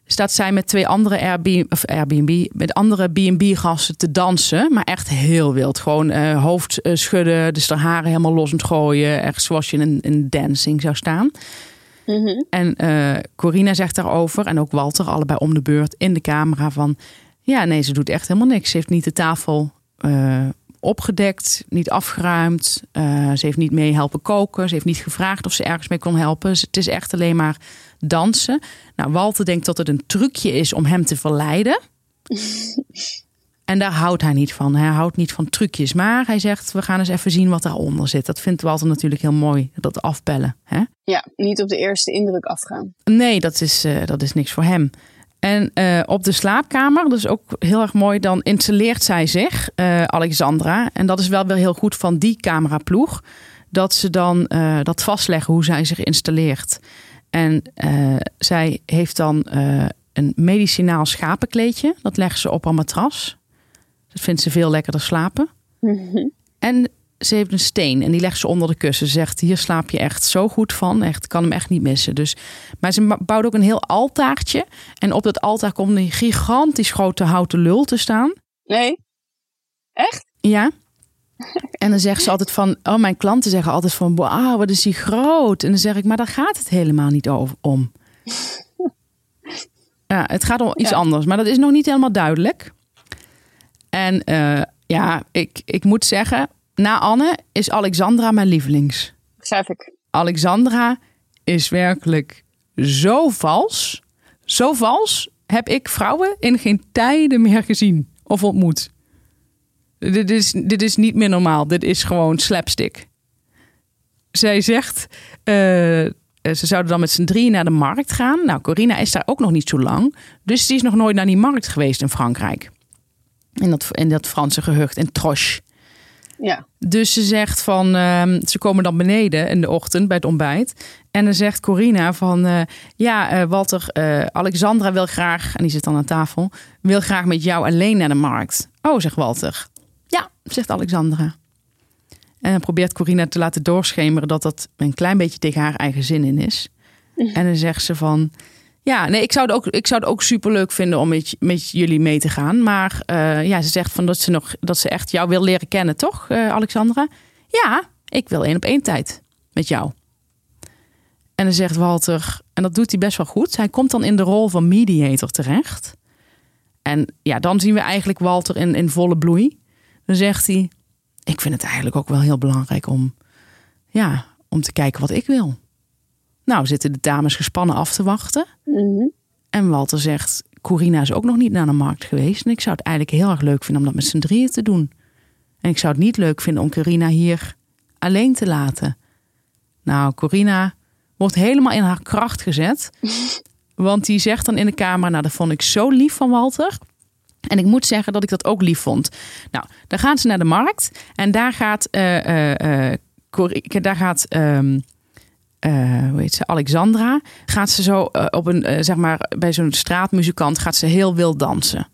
staat zij met twee andere Airbnb, of Airbnb met andere B&B-gasten te dansen. Maar echt heel wild. Gewoon uh, hoofd uh, schudden, dus de haren helemaal los en gooien. Echt zoals je in een, dancing zou staan. Mm -hmm. En uh, Corina zegt daarover, en ook Walter, allebei om de beurt in de camera van... Ja, nee, ze doet echt helemaal niks. Ze heeft niet de tafel opgedekt, niet afgeruimd. Ze heeft niet mee helpen koken. Ze heeft niet gevraagd of ze ergens mee kon helpen. Het is echt alleen maar dansen. Nou, Walter denkt dat het een trucje is om hem te verleiden. en daar houdt hij niet van. Hij houdt niet van trucjes. Maar hij zegt, we gaan eens even zien wat daaronder zit. Dat vindt Walter natuurlijk heel mooi, dat afbellen. Hè? Ja, niet op de eerste indruk afgaan. Nee, dat is, uh, dat is niks voor hem. En uh, op de slaapkamer, dat is ook heel erg mooi, dan installeert zij zich, uh, Alexandra. En dat is wel weer heel goed van die cameraploeg. Dat ze dan uh, dat vastleggen hoe zij zich installeert. En zij heeft dan een medicinaal schapenkleedje. Dat legt ze op haar matras. Dat vindt ze veel lekkerder slapen. Mhm. En ze heeft een steen en die legt ze onder de kussen. Ze zegt, hier slaap je echt zo goed van. Echt, kan hem echt niet missen. Dus, maar ze bouwt ook een heel altaartje. En op dat altaar komt een gigantisch grote houten lul te staan. Nee? Echt? Ja. En dan zegt ze altijd van, oh mijn klanten zeggen altijd van, wauw, wat is die groot. En dan zeg ik, maar daar gaat het helemaal niet over, om. Ja, het gaat om iets Ja. anders, maar dat is nog niet helemaal duidelijk. En eh, ja, ik, ik moet zeggen, na Anne is Alexandra mijn lievelings. Begrijp ik. Alexandra is werkelijk zo vals. Zo vals heb ik vrouwen in geen tijden meer gezien of ontmoet. Dit is, dit is niet meer normaal. Dit is gewoon slapstick. Zij zegt, eh, ze zouden dan met z'n drieën naar de markt gaan. Nou, Corina is daar ook nog niet zo lang. Dus die is nog nooit naar die markt geweest in Frankrijk. In dat, in dat Franse gehucht, in Troche. Ja. Dus ze zegt van, ehm, ze komen dan beneden in de ochtend bij het ontbijt. En dan zegt Corina van, eh, ja eh, Walter, Alexandra wil graag, en die zit dan aan tafel, wil graag met jou alleen naar de markt. Oh, zegt Walter. Zegt Alexandra. En dan probeert Corina te laten doorschemeren dat dat een klein beetje tegen haar eigen zin in is. En dan zegt ze van, ja, nee, ik zou het ook, ik zou het ook superleuk vinden om met, met jullie mee te gaan. Maar eh, ja, ze zegt van dat ze, nog, dat ze echt jou wil leren kennen, toch, eh, Alexandra? Ja, ik wil één op één tijd met jou. En dan zegt Walter, en dat doet hij best wel goed. Hij komt dan in de rol van mediator terecht. En ja, dan zien we eigenlijk Walter in, in volle bloei. Dan zegt hij, ik vind het eigenlijk ook wel heel belangrijk om, ja, om te kijken wat ik wil. Nou, zitten de dames gespannen af te wachten. Mhm. En Walter zegt, Corina is ook nog niet naar de markt geweest. En ik zou het eigenlijk heel erg leuk vinden om dat met z'n drieën te doen. En ik zou het niet leuk vinden om Corina hier alleen te laten. Nou, Corina wordt helemaal in haar kracht gezet. Want die zegt dan in de kamer, nou dat vond ik zo lief van Walter. En ik moet zeggen dat ik dat ook lief vond. Nou, dan gaan ze naar de markt. En daar gaat, Cor- daar gaat ehm, eh, hoe heet ze, Alexandra, gaat ze zo op een, zeg maar, bij zo'n straatmuzikant gaat ze heel wild dansen.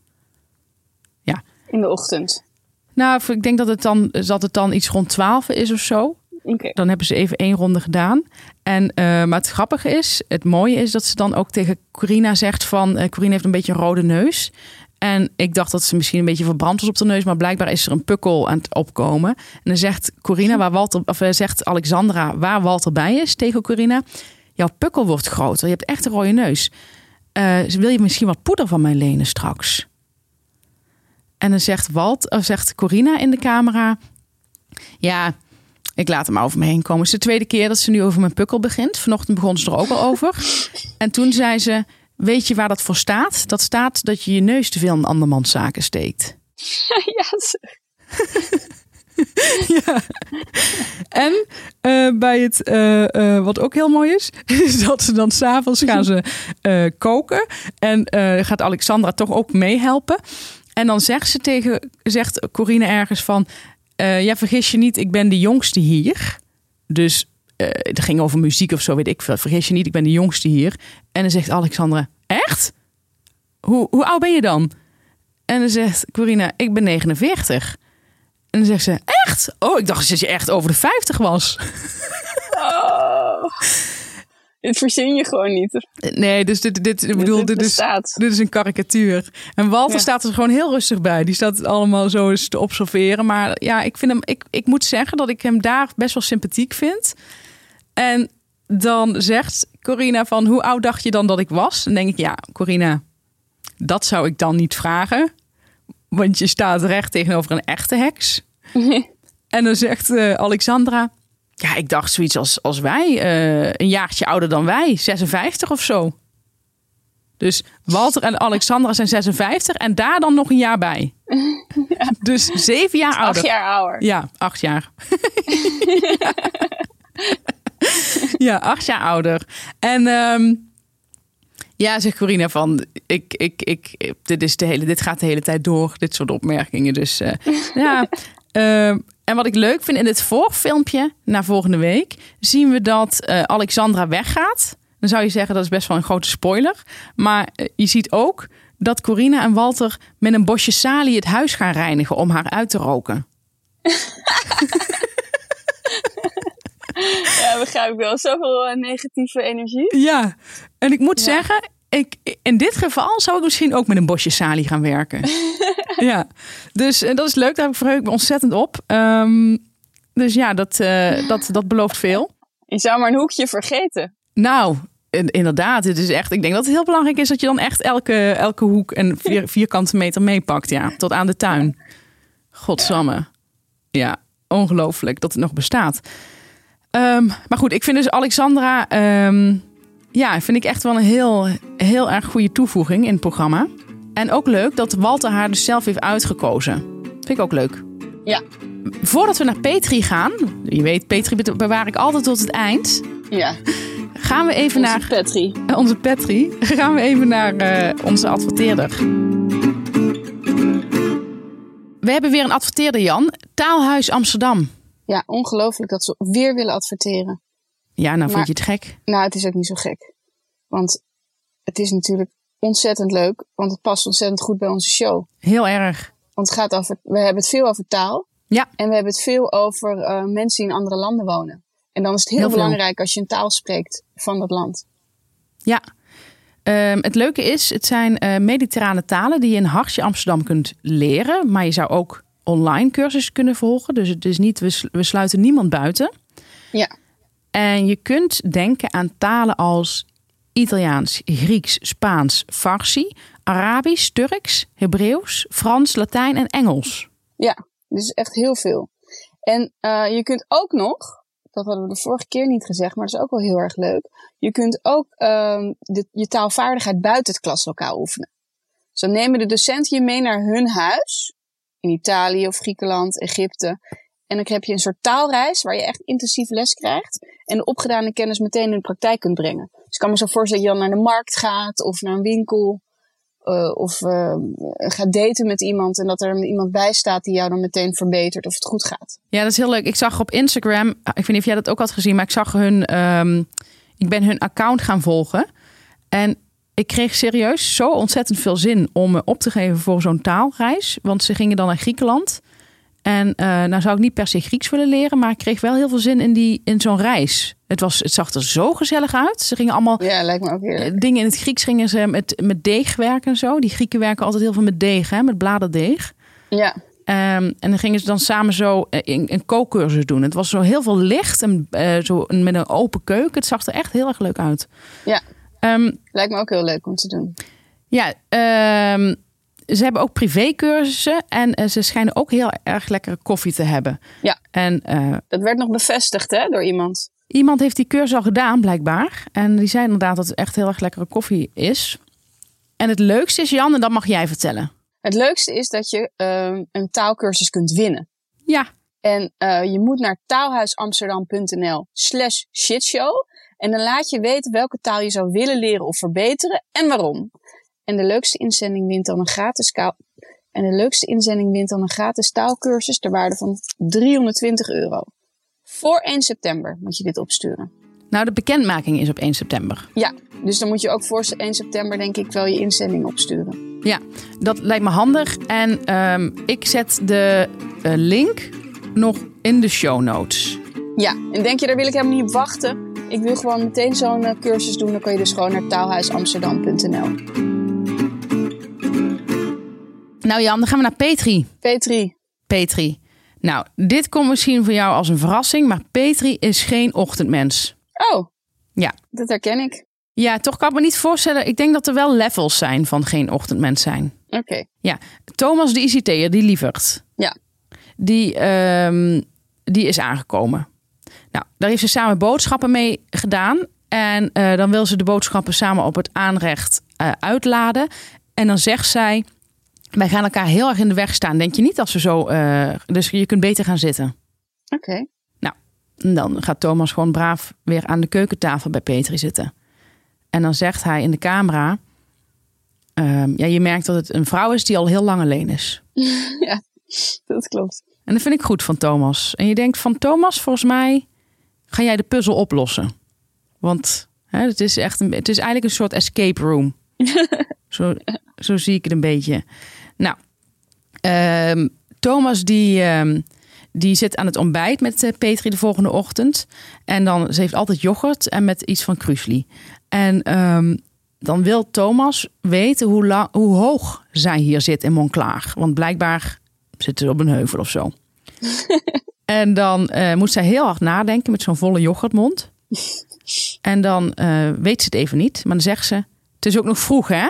In de ochtend. Nou, ik denk dat het dan, dat het dan iets rond 12 is of zo. Oké. Dan hebben ze even één ronde gedaan. En, maar het grappige is, het mooie is dat ze dan ook tegen Corina zegt van... eh Corina heeft een beetje een rode neus. En ik dacht dat ze misschien een beetje verbrand was op de neus. Maar blijkbaar is er een pukkel aan het opkomen. En dan zegt Corina, waar Walter, of eh, zegt Alexandra waar Walter bij is tegen Corina. Jouw pukkel wordt groter. Je hebt echt een rode neus. Eh, wil je misschien wat poeder van mij lenen straks? En dan zegt, Walt, of zegt Corina in de camera... Ja, ik laat hem over me heen komen. Het is de tweede keer dat ze nu over mijn pukkel begint. Vanochtend begon ze er ook al over. En toen zei ze, weet je waar dat voor staat? Dat staat dat je je neus te veel in andermans zaken steekt. ja, ja. En eh, bij het, eh, eh, wat ook heel mooi is, is dat ze dan s'avonds gaan ze koken. En gaat Alexandra toch ook meehelpen. En dan zegt ze tegen, zegt Corine ergens van, ja vergis je niet, ik ben de jongste hier. Dus eh, het ging over muziek of zo, weet ik veel. Vergis je niet, ik ben de jongste hier. En dan zegt Alexandra, echt? Hoe, hoe oud ben je dan? En dan zegt Corina, ik ben 49. En dan zegt ze, echt? Oh, ik dacht dat je echt over de 50 was. Oh. Dit verzin je gewoon niet. Nee, dus dit, dit, ik bedoel, dit dit is, dit een karikatuur. En Walter Ja. staat er gewoon heel rustig bij. Die staat het allemaal zo eens te observeren. Maar ja, ik, vind hem, ik, ik moet zeggen dat ik hem daar best wel sympathiek vind. En dan zegt Corina van, hoe oud dacht je dan dat ik was? Dan denk ik, ja, Corina, dat zou ik dan niet vragen. Want je staat recht tegenover een echte heks. En dan zegt eh, Alexandra, ja, ik dacht zoiets als, als wij, eh, een jaartje ouder dan wij, 56 of zo. Dus Walter en Alexandra zijn 56 en daar dan nog een jaar bij. Dus zeven jaar ouder. Acht jaar ouder. Ja, acht jaar. ja, acht jaar ouder. En ehm, ja, zegt Corina van, ik, ik, ik, dit, is de hele, dit gaat de hele tijd door, dit soort opmerkingen. Dus eh, ja. ehm, en wat ik leuk vind in dit voorfilmpje, na volgende week, zien we dat eh, Alexandra weggaat Dan zou je zeggen dat is best wel een grote spoiler. Maar eh, je ziet ook dat Corina en Walter met een bosje salie het huis gaan reinigen om haar uit te roken. ja, begrijp ik wel. Zoveel uh, negatieve energie. Ja, en ik moet zeggen, ik, in dit geval zou ik misschien ook met een bosje salie gaan werken. ja, dus en dat is leuk. Daar heb ik me ontzettend op. Um, dus ja, dat, uh, dat, dat belooft veel. Je zou maar een hoekje vergeten. Nou, inderdaad. Het is echt, ik denk dat het heel belangrijk is dat je dan echt elke, elke hoek en vier, vierkante meter meepakt. Ja, tot aan de tuin. Godsamme. Ja, ongelooflijk dat het nog bestaat. Um, maar goed, ik vind dus Alexandra. Um, ja, vind ik echt wel een heel, heel erg goede toevoeging in het programma. En ook leuk dat Walter haar dus zelf heeft uitgekozen. Vind ik ook leuk. Ja. Voordat we naar Petri gaan, je weet, Petri bewaar ik altijd tot het eind. Ja. Gaan we even onze naar. Petri. Onze Petri. Gaan we even naar uh, onze adverteerder. We hebben weer een adverteerder, Jan. Taalhuis Amsterdam. Ja, ongelooflijk dat ze weer willen adverteren. Ja, nou maar, vind je het gek? Nou, het is ook niet zo gek. Want het is natuurlijk ontzettend leuk, want het past ontzettend goed bij onze show. Heel erg. Want het gaat over, we hebben het veel over taal. Ja. En we hebben het veel over uh, mensen die in andere landen wonen. En dan is het heel, heel belangrijk als je een taal spreekt van dat land. Ja. Um, het leuke is, het zijn uh, mediterrane talen die je in Hartje Amsterdam kunt leren. Maar je zou ook online cursussen kunnen volgen. Dus het is niet, we, we sluiten niemand buiten. Ja. En je kunt denken aan talen als Italiaans, Grieks, Spaans, Farsi, Arabisch, Turks, Hebreeuws, Frans, Latijn en Engels. Ja, dus echt heel veel. En uh, je kunt ook nog, dat hadden we de vorige keer niet gezegd, maar dat is ook wel heel erg leuk. Je kunt ook uh, de, je taalvaardigheid buiten het klaslokaal oefenen. Dan nemen de docenten je mee naar hun huis, in Italië of Griekenland, Egypte. En dan heb je een soort taalreis waar je echt intensief les krijgt. En de opgedane kennis meteen in de praktijk kunt brengen. Dus ik kan me zo voorstellen dat je dan naar de markt gaat of naar een winkel. Uh, of uh, gaat daten met iemand en dat er iemand bij staat die jou dan meteen verbetert of het goed gaat. Ja, dat is heel leuk. Ik zag op Instagram, ik weet niet of jij dat ook had gezien, maar ik zag hun, um, ik ben hun account gaan volgen. En ik kreeg serieus zo ontzettend veel zin om me op te geven voor zo'n taalreis. Want ze gingen dan naar Griekenland. En uh, nou zou ik niet per se Grieks willen leren, maar ik kreeg wel heel veel zin in, die, in zo'n reis. Het, was, het zag er zo gezellig uit. Ze gingen allemaal ja, lijkt me ook heerlijk. dingen in het Grieks gingen ze met, met deeg werken en zo. Die Grieken werken altijd heel veel met deeg, hè, met bladerdeeg. Ja. Um, en dan gingen ze dan samen zo een, een kookcursus doen. Het was zo heel veel licht en uh, zo met een open keuken. Het zag er echt heel erg leuk uit. Ja, um, lijkt me ook heel leuk om te doen. Ja, um, ze hebben ook privécursussen en uh, ze schijnen ook heel erg lekkere koffie te hebben. Ja, en, uh, dat werd nog bevestigd hè, door iemand. Iemand heeft die cursus al gedaan, blijkbaar. En die zei inderdaad dat het echt heel erg lekkere koffie is. En het leukste is, Jan, en dat mag jij vertellen. Het leukste is dat je uh, een taalkursus kunt winnen. Ja. En uh, je moet naar taalhuisamsterdam.nl slash shitshow. En dan laat je weten welke taal je zou willen leren of verbeteren en waarom. En de leukste inzending wint dan een gratis kaal. En de leukste inzending wint dan een gratis taalkursus ter waarde van 320 euro. Voor 1 september moet je dit opsturen. Nou, de bekendmaking is op 1 september. Ja, dus dan moet je ook voor 1 september denk ik wel je inzending opsturen. Ja, dat lijkt me handig. En um, ik zet de uh, link nog in de show notes. Ja, en denk je, daar wil ik helemaal niet op wachten. Ik wil gewoon meteen zo'n uh, cursus doen. Dan kan je dus gewoon naar taalhuisamsterdam.nl. Nou Jan, dan gaan we naar Petri. Petri. Petri. Nou, dit komt misschien voor jou als een verrassing, maar Petri is geen ochtendmens. Oh. Ja. Dat herken ik. Ja, toch kan ik me niet voorstellen. Ik denk dat er wel levels zijn van geen ochtendmens zijn. Oké. Okay. Ja. Thomas de ICT'er, die lievert. Ja. Die, um, die is aangekomen. Nou, daar heeft ze samen boodschappen mee gedaan. En uh, dan wil ze de boodschappen samen op het aanrecht uh, uitladen. En dan zegt zij: Wij gaan elkaar heel erg in de weg staan. Denk je niet als we zo. Uh, dus je kunt beter gaan zitten. Oké. Okay. Nou, dan gaat Thomas gewoon braaf weer aan de keukentafel bij Petri zitten. En dan zegt hij in de camera: uh, Ja, je merkt dat het een vrouw is die al heel lang alleen is. ja, dat klopt. En dat vind ik goed van Thomas. En je denkt van Thomas, volgens mij ga jij de puzzel oplossen. Want het, is echt een, het is eigenlijk een soort escape room. zo, zo zie ik het een beetje. Nou, ehm, Thomas die, ehm, die zit aan het ontbijt met uh, Petri de volgende ochtend. En dan, ze heeft altijd yoghurt en met iets van krusli. En ehm, dan wil Thomas weten hoe, lang, hoe hoog zij hier zit in Monclaar. Want blijkbaar zit ze op een heuvel of zo. en dan uh, moet zij heel hard nadenken met zo'n volle yoghurtmond. En dan uh, weet ze het even niet. Maar dan zegt ze, het is ook nog vroeg hè?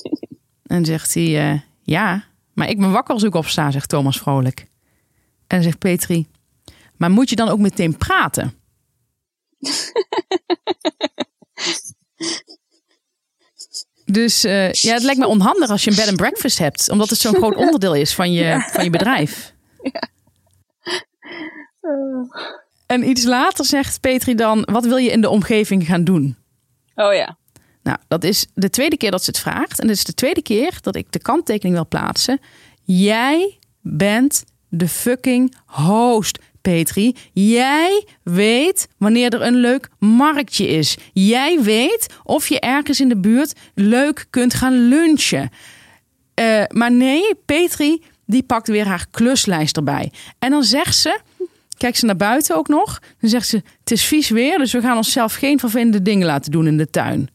en zegt hij, uh, ja, maar ik ben wakker als ik opsta, zegt Thomas vrolijk. En dan zegt Petri, maar moet je dan ook meteen praten? Dus uh, ja, het lijkt me onhandig als je een bed and breakfast hebt, omdat het zo'n groot onderdeel is van je, ja. van je bedrijf. Ja. En iets later zegt Petri dan: Wat wil je in de omgeving gaan doen? Oh ja. Nou, dat is de tweede keer dat ze het vraagt. En dit is de tweede keer dat ik de kanttekening wil plaatsen. Jij bent de fucking host. Petri, jij weet wanneer er een leuk marktje is. Jij weet of je ergens in de buurt leuk kunt gaan lunchen. Uh, maar nee, Petri, die pakt weer haar kluslijst erbij. En dan zegt ze, kijkt ze naar buiten ook nog. Dan zegt ze, het is vies weer, dus we gaan onszelf geen vervelende dingen laten doen in de tuin.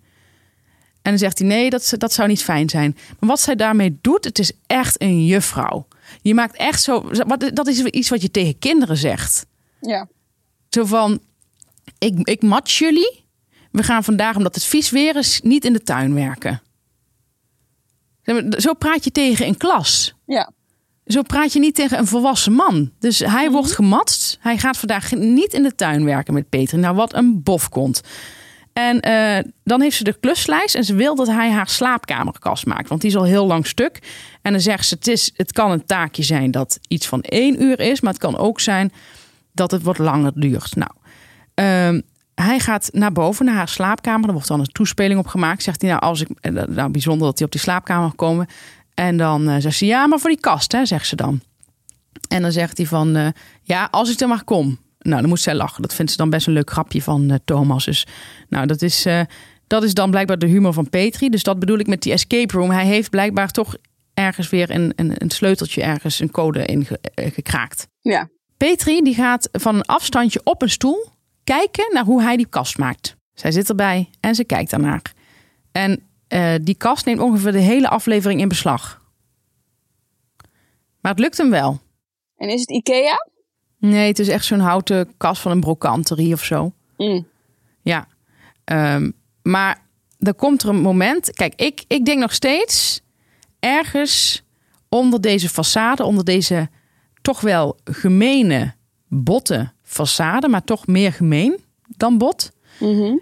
En dan zegt hij, nee, dat, dat zou niet fijn zijn. Maar wat zij daarmee doet, het is echt een juffrouw. Je maakt echt zo. Dat is iets wat je tegen kinderen zegt. Ja. Zo van: ik, ik match jullie. We gaan vandaag, omdat het vies weer is, niet in de tuin werken. Zo praat je tegen een klas. Ja. Zo praat je niet tegen een volwassen man. Dus hij mhm. wordt gematst. Hij gaat vandaag niet in de tuin werken met Peter. Nou, wat een bofkont. En uh, dan heeft ze de kluslijst en ze wil dat hij haar slaapkamerkast maakt. Want die is al heel lang stuk. En dan zegt ze, het, is, het kan een taakje zijn dat iets van één uur is. Maar het kan ook zijn dat het wat langer duurt. Nou, uh, hij gaat naar boven, naar haar slaapkamer. Er wordt dan een toespeling op gemaakt. Zegt hij, nou, als ik, eh, nou bijzonder dat hij op die slaapkamer komen. En dan uh, zegt ze, ja, maar voor die kast, hè, zegt ze dan. En dan zegt hij van, uh, ja, als ik er maar kom. Nou, dan moet zij lachen. Dat vindt ze dan best een leuk grapje van uh, Thomas. Dus nou, dat is, dat is dan blijkbaar de humor van Petri. Dus dat bedoel ik met die escape room. Hij heeft blijkbaar toch ergens weer een, een, een sleuteltje, ergens een code in uh, gekraakt. Ja. Petri die gaat van een afstandje op een stoel kijken naar hoe hij die kast maakt. Zij zit erbij en ze kijkt daarnaar. En die kast neemt ongeveer de hele aflevering in beslag. Maar het lukt hem wel. En is het Ikea? Nee, het is echt zo'n houten kast van een brokanterie of zo. Mm. Ja. Um, maar er komt er een moment. Kijk, ik, ik denk nog steeds ergens onder deze façade, onder deze toch wel gemene, botte façade, maar toch meer gemeen dan bot. Mm -hmm.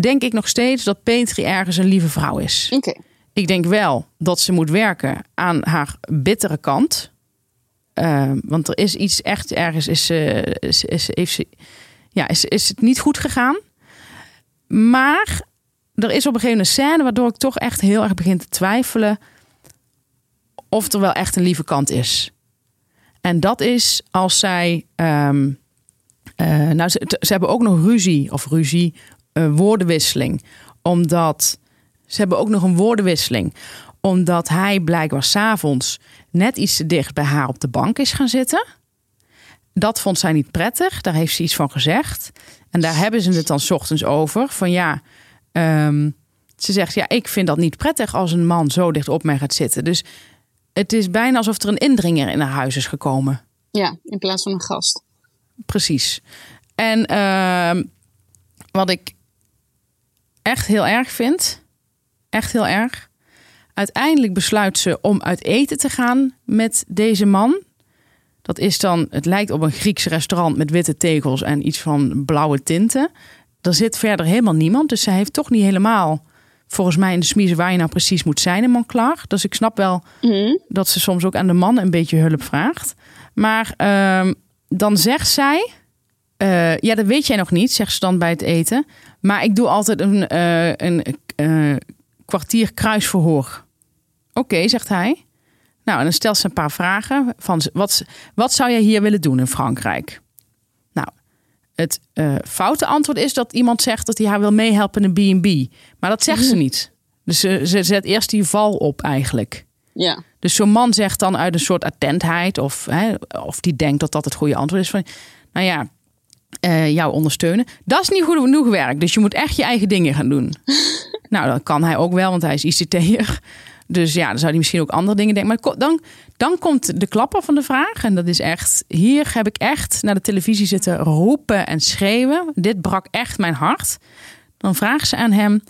Denk ik nog steeds dat Petri ergens een lieve vrouw is. Okay. Ik denk wel dat ze moet werken aan haar bittere kant. Uh, want er is iets echt ergens is, uh, is, is, heeft ze, ja, is, is het niet goed gegaan. Maar er is op een gegeven moment een scène waardoor ik toch echt heel erg begin te twijfelen of er wel echt een lieve kant is. En dat is als zij. Um, uh, nou, ze, ze, hebben ook nog ruzie of ruzie, woordenwisseling. Omdat ze hebben ook nog een woordenwisseling omdat hij blijkbaar s'avonds net iets te dicht bij haar op de bank is gaan zitten. Dat vond zij niet prettig. Daar heeft ze iets van gezegd. En daar hebben ze het dan s ochtends over. Van ja, um, ze zegt ja, ik vind dat niet prettig als een man zo dicht op mij gaat zitten. Dus het is bijna alsof er een indringer in haar huis is gekomen. Ja, in plaats van een gast. Precies. En uh, wat ik echt heel erg vind, echt heel erg, Uiteindelijk besluit ze om uit eten te gaan met deze man. Dat is dan, het lijkt op een Grieks restaurant met witte tegels en iets van blauwe tinten. Er zit verder helemaal niemand, dus zij heeft toch niet helemaal, volgens mij, in de smiezen waar je nou precies moet zijn in Monclar. Dus ik snap wel mm. dat ze soms ook aan de man een beetje hulp vraagt. Maar uh, dan zegt zij, uh, ja, dat weet jij nog niet, zegt ze dan bij het eten. Maar ik doe altijd een, uh, een uh, kwartier kruisverhoor Oké, zegt hij. Nou, en dan stelt ze een paar vragen. Van wat, wat zou jij hier willen doen in Frankrijk? Nou, Het uh, foute antwoord is dat iemand zegt dat hij haar wil meehelpen in een B&B. Maar dat zegt ze mhm. niet. Dus ze, ze zet eerst die val op eigenlijk. Ja. Dus zo'n man zegt dan uit een soort attentheid... of, hè, of die denkt dat dat het goede antwoord is van... nou ja, uh, jou ondersteunen. Dat is niet goed genoeg werk. Dus je moet echt je eigen dingen gaan doen. nou, dat kan hij ook wel, want hij is ICT'er. Dus ja, dan zou hij misschien ook andere dingen denken. Maar dan, dan komt de klapper van de vraag. En dat is echt, hier heb ik echt naar de televisie zitten roepen en schreeuwen. Dit brak echt mijn hart. Dan vragen ze aan hem,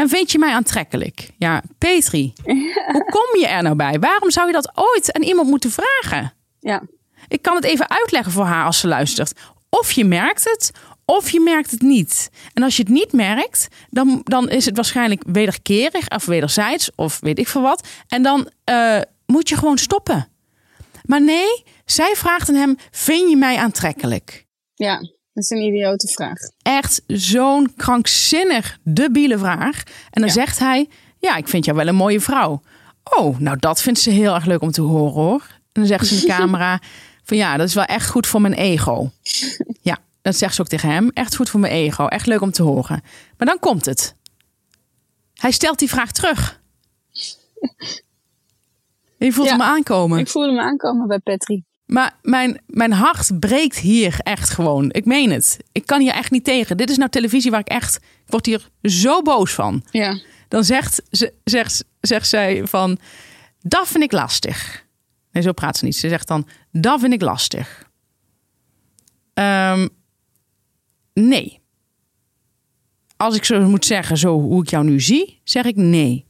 en vind je mij aantrekkelijk? Ja, Petri, hoe kom je er nou bij? Waarom zou je dat ooit aan iemand moeten vragen? Ja. Ik kan het even uitleggen voor haar als ze luistert. Of je merkt het, of je merkt het niet. En als je het niet merkt, dan, dan is het waarschijnlijk wederkerig of wederzijds of weet ik veel wat. En dan uh, moet je gewoon stoppen. Maar nee, zij vraagt aan hem: Vind je mij aantrekkelijk? Ja, dat is een idiote vraag. Echt zo'n krankzinnig, debiele vraag. En dan zegt hij: Ja, ik vind jou wel een mooie vrouw. Oh, nou dat vindt ze heel erg leuk om te horen hoor. En dan zegt ze in de camera: Van ja, dat is wel echt goed voor mijn ego. Ja, dat zegt ze ook tegen hem. Echt goed voor mijn ego. Echt leuk om te horen. Maar dan komt het. Hij stelt die vraag terug. Je voelt hem aankomen. Ik voel hem aankomen bij Petri. Maar mijn, mijn hart breekt hier echt gewoon. Ik meen het. Ik kan hier echt niet tegen. Dit is nou televisie waar ik echt... Ik word hier zo boos van. Ja. Dan zegt, ze, zegt, zegt zij van... Dat vind ik lastig. Nee, zo praat ze niet. Ze zegt dan... Dat vind ik lastig. Um, nee. Als ik zo moet zeggen, zo hoe ik jou nu zie, zeg ik nee.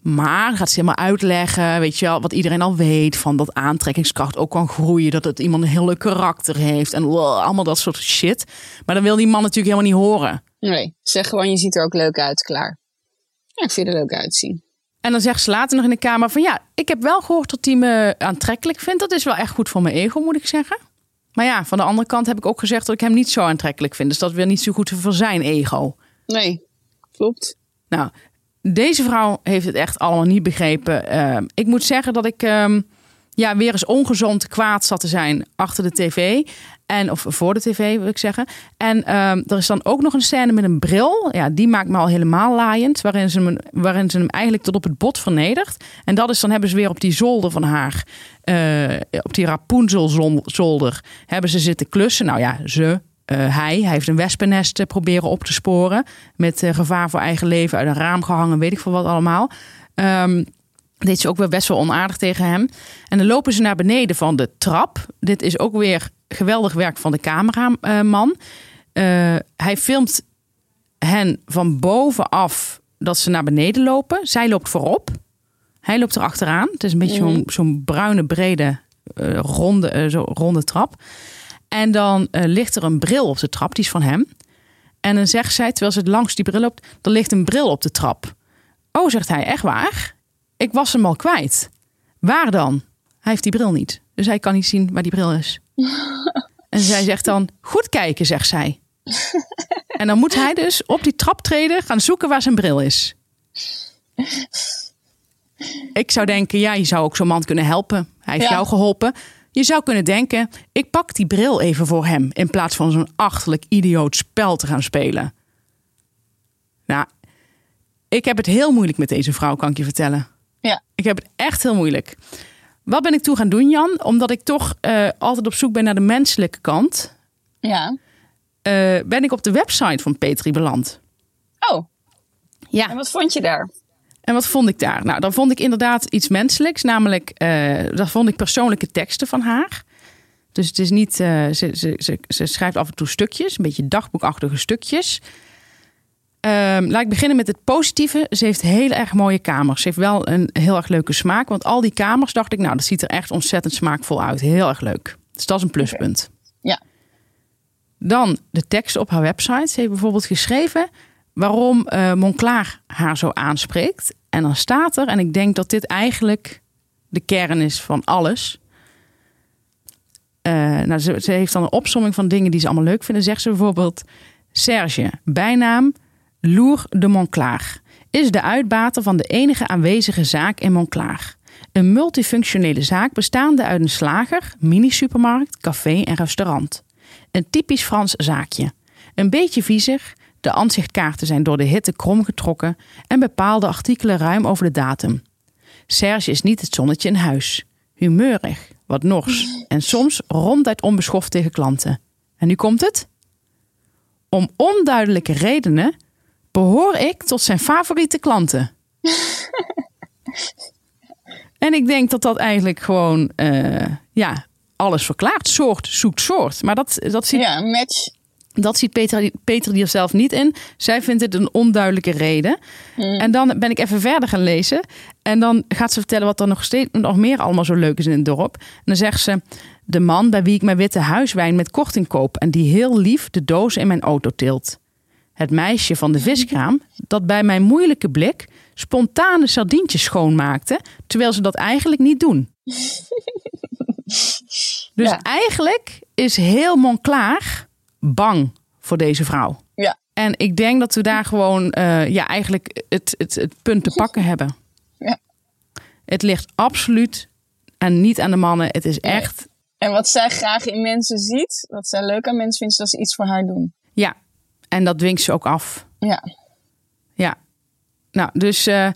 Maar gaat ze helemaal uitleggen, weet je wel, wat iedereen al weet: van dat aantrekkingskracht ook kan groeien, dat het iemand een heel leuk karakter heeft en allemaal dat soort shit. Maar dan wil die man natuurlijk helemaal niet horen. Nee, zeg gewoon: je ziet er ook leuk uit, klaar. Ja, ik vind er leuk uitzien. En dan zegt ze later nog in de kamer van ja, ik heb wel gehoord dat hij me aantrekkelijk vindt. Dat is wel echt goed voor mijn ego, moet ik zeggen. Maar ja, van de andere kant heb ik ook gezegd dat ik hem niet zo aantrekkelijk vind. Dus dat wil niet zo goed voor zijn ego. Nee, klopt. Nou, deze vrouw heeft het echt allemaal niet begrepen. Ehm, ik moet zeggen dat ik ehm, ja, weer eens ongezond kwaad zat te zijn achter de tv. En, of voor de tv wil ik zeggen. En ehm, er is dan ook nog een scène met een bril. Ja, die maakt me al helemaal laaiend. Waarin ze, hem, waarin ze hem eigenlijk tot op het bot vernedert. En dat is dan hebben ze weer op die zolder van haar. Uh, op die Rapunzel-zolder. Hebben ze zitten klussen. Nou ja, ze. Uh, hij, hij heeft een wespennest proberen op te sporen. Met gevaar voor eigen leven. Uit een raam gehangen, weet ik veel wat allemaal. Um, deed ze ook weer best wel onaardig tegen hem. En dan lopen ze naar beneden van de trap. Dit is ook weer geweldig werk van de cameraman. Uh, hij filmt hen van bovenaf dat ze naar beneden lopen. Zij loopt voorop. Hij loopt er achteraan. Het is een beetje mm. zo'n bruine, brede, uh, ronde, uh, zo ronde trap. En dan ligt er een bril op de trap. Die is van hem. En dan zegt zij, terwijl ze langs die bril loopt... er ligt een bril op de trap. Oh, zegt hij, echt waar? Ik was hem al kwijt. Waar dan? Hij heeft die bril niet. Dus hij kan niet zien waar die bril is. en zij zegt dan: Goed kijken, zegt zij. en dan moet hij dus op die trap treden gaan zoeken waar zijn bril is. Ik zou denken: ja, je zou ook zo'n man kunnen helpen. Hij heeft jou geholpen. Je zou kunnen denken: ik pak die bril even voor hem. In plaats van zo'n achterlijk idioot spel te gaan spelen. Nou, ik heb het heel moeilijk met deze vrouw, kan ik je vertellen. Ja. Ik heb het echt heel moeilijk. Wat ben ik toe gaan doen, Jan? Omdat ik toch uh, altijd op zoek ben naar de menselijke kant. Ja. Uh, ben ik op de website van Petri beland. Oh. Ja. En wat vond je daar? En wat vond ik daar? Nou, dan vond ik inderdaad iets menselijks. Namelijk, uh, dat vond ik persoonlijke teksten van haar. Dus het is niet, ze, ze, ze, ze schrijft af en toe stukjes, een beetje dagboekachtige stukjes. Um, laat ik beginnen met het positieve. Ze heeft heel erg mooie kamers. Ze heeft wel een heel erg leuke smaak. Want al die kamers dacht ik, nou, dat ziet er echt ontzettend smaakvol uit. Heel erg leuk. Dus dat is een pluspunt. Ja. Dan de tekst op haar website. Ze heeft bijvoorbeeld geschreven waarom uh, haar zo aanspreekt. En dan staat er, en ik denk dat dit eigenlijk de kern is van alles. Uh, nou, ze, ze heeft dan een opsomming van dingen die ze allemaal leuk vinden. Zegt ze bijvoorbeeld: Serge, bijnaam Loer de Monclaar is de uitbater van de enige aanwezige zaak in Monclaar. Een multifunctionele zaak bestaande uit een slager, mini-supermarkt, café en restaurant. Een typisch Frans zaakje. Een beetje viezig, de aanzichtkaarten zijn door de hitte krom getrokken en bepaalde artikelen ruim over de datum. Serge is niet het zonnetje in huis. Humeurig, wat nors en soms ronduit onbeschoft tegen klanten. En nu komt het? Om onduidelijke redenen behoor ik tot zijn favoriete klanten. en ik denk dat dat eigenlijk gewoon uh, ja, alles verklaart. Soort zoekt soort. Maar dat, dat ziet, ja, match. Dat ziet Peter, Peter er zelf niet in. Zij vindt het een onduidelijke reden. Mm. En dan ben ik even verder gaan lezen. En dan gaat ze vertellen wat er nog, steeds, nog meer allemaal zo leuk is in het dorp. En dan zegt ze... De man bij wie ik mijn witte huiswijn met korting koop... en die heel lief de dozen in mijn auto tilt. Het meisje van de viskraam dat bij mijn moeilijke blik... spontane sardientjes schoonmaakte... terwijl ze dat eigenlijk niet doen. Dus eigenlijk is heel Monclaar bang voor deze vrouw. Ja. En ik denk dat we daar gewoon uh, ja, eigenlijk het, het, het punt te pakken hebben. Ja. Het ligt absoluut en niet aan de mannen. Het is echt. En wat zij graag in mensen ziet, wat zij leuk aan mensen vindt, is dat ze iets voor haar doen. Ja, en dat dwingt ze ook af. Ja. Ja. Nou, dus uh,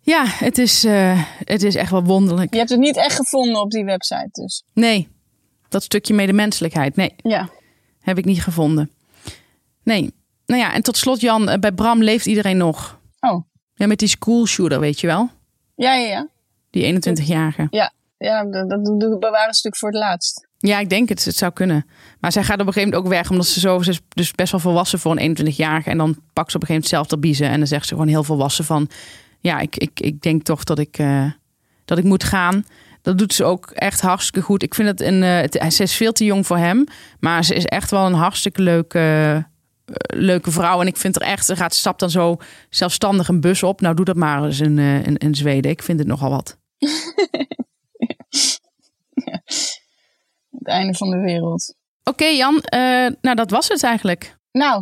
ja, het is, uh, het is echt wel wonderlijk. Je hebt het niet echt gevonden op die website dus? Nee, dat stukje medemenselijkheid, nee. Ja. Heb ik niet gevonden. Nee. Nou ja, en tot slot Jan, eh, bij Bram leeft iedereen nog. Oh. Ja, met die school shooter, weet je wel? Ja, ja, ja. Die 21-jarige. Ja, ja dat, dat bewaren natuurlijk voor het laatst. Ja, ik denk het. Het zou kunnen. Maar zij gaat op een gegeven moment ook weg, omdat ze zo, ze is dus best wel volwassen voor een 21-jarige. En dan pakt ze op een gegeven moment zelf de biezen. En dan zegt ze gewoon heel volwassen van, ja, ik, ik, ik denk toch dat ik, uh, dat ik moet gaan. Dat doet ze ook echt hartstikke goed. Ik vind het een. Het, ze is veel te jong voor hem. Maar ze is echt wel een hartstikke leuke, uh, leuke vrouw. En ik vind er echt. Ze gaat stapt dan zo zelfstandig een bus op. Nou, doe dat maar eens in, in, in Zweden. Ik vind het nogal wat. ja. Het einde van de wereld. Oké, okay, Jan. nou, dat was het eigenlijk. Nou,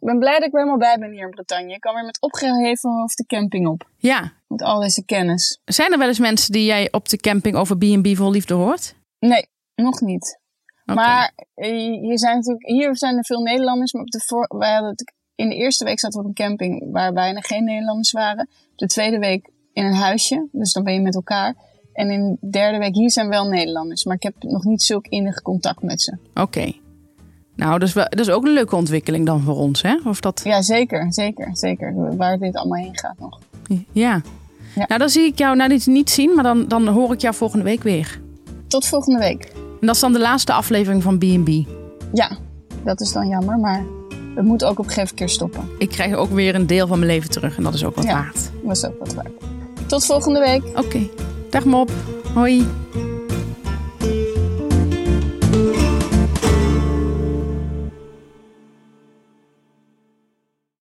ik ben blij dat ik weer helemaal bij ben hier in Bretagne. Ik kan weer met opgeheven hoofd de camping op. Ja. Met al deze kennis. Zijn er wel eens mensen die jij op de camping over B&B vol liefde hoort? Nee, nog niet. Okay. Maar eh, hier zijn, natuurlijk, hier zijn er veel Nederlanders. Maar op de voor, wij hadden het, in de eerste week zaten we op een camping waar bijna geen Nederlanders waren. De tweede week in een huisje. Dus dan ben je met elkaar. En in de derde week, hier zijn wel Nederlanders. Maar ik heb nog niet zulk innig contact met ze. Oké. Okay. Nou, dat is, wel, dat is ook een leuke ontwikkeling dan voor ons, hè? Of dat... Ja, zeker, zeker, zeker. Waar dit allemaal heen gaat nog. Ja. ja. Nou, dan zie ik jou nou niet, niet zien, maar dan, dan hoor ik jou volgende week weer. Tot volgende week. En dat is dan de laatste aflevering van B&B? Ja, dat is dan jammer, maar het moet ook op een gegeven keer stoppen. Ik krijg ook weer een deel van mijn leven terug en dat is ook wat ja, waard. dat is ook wat waard. Tot volgende week. Oké. Okay. Dag Mop. Hoi.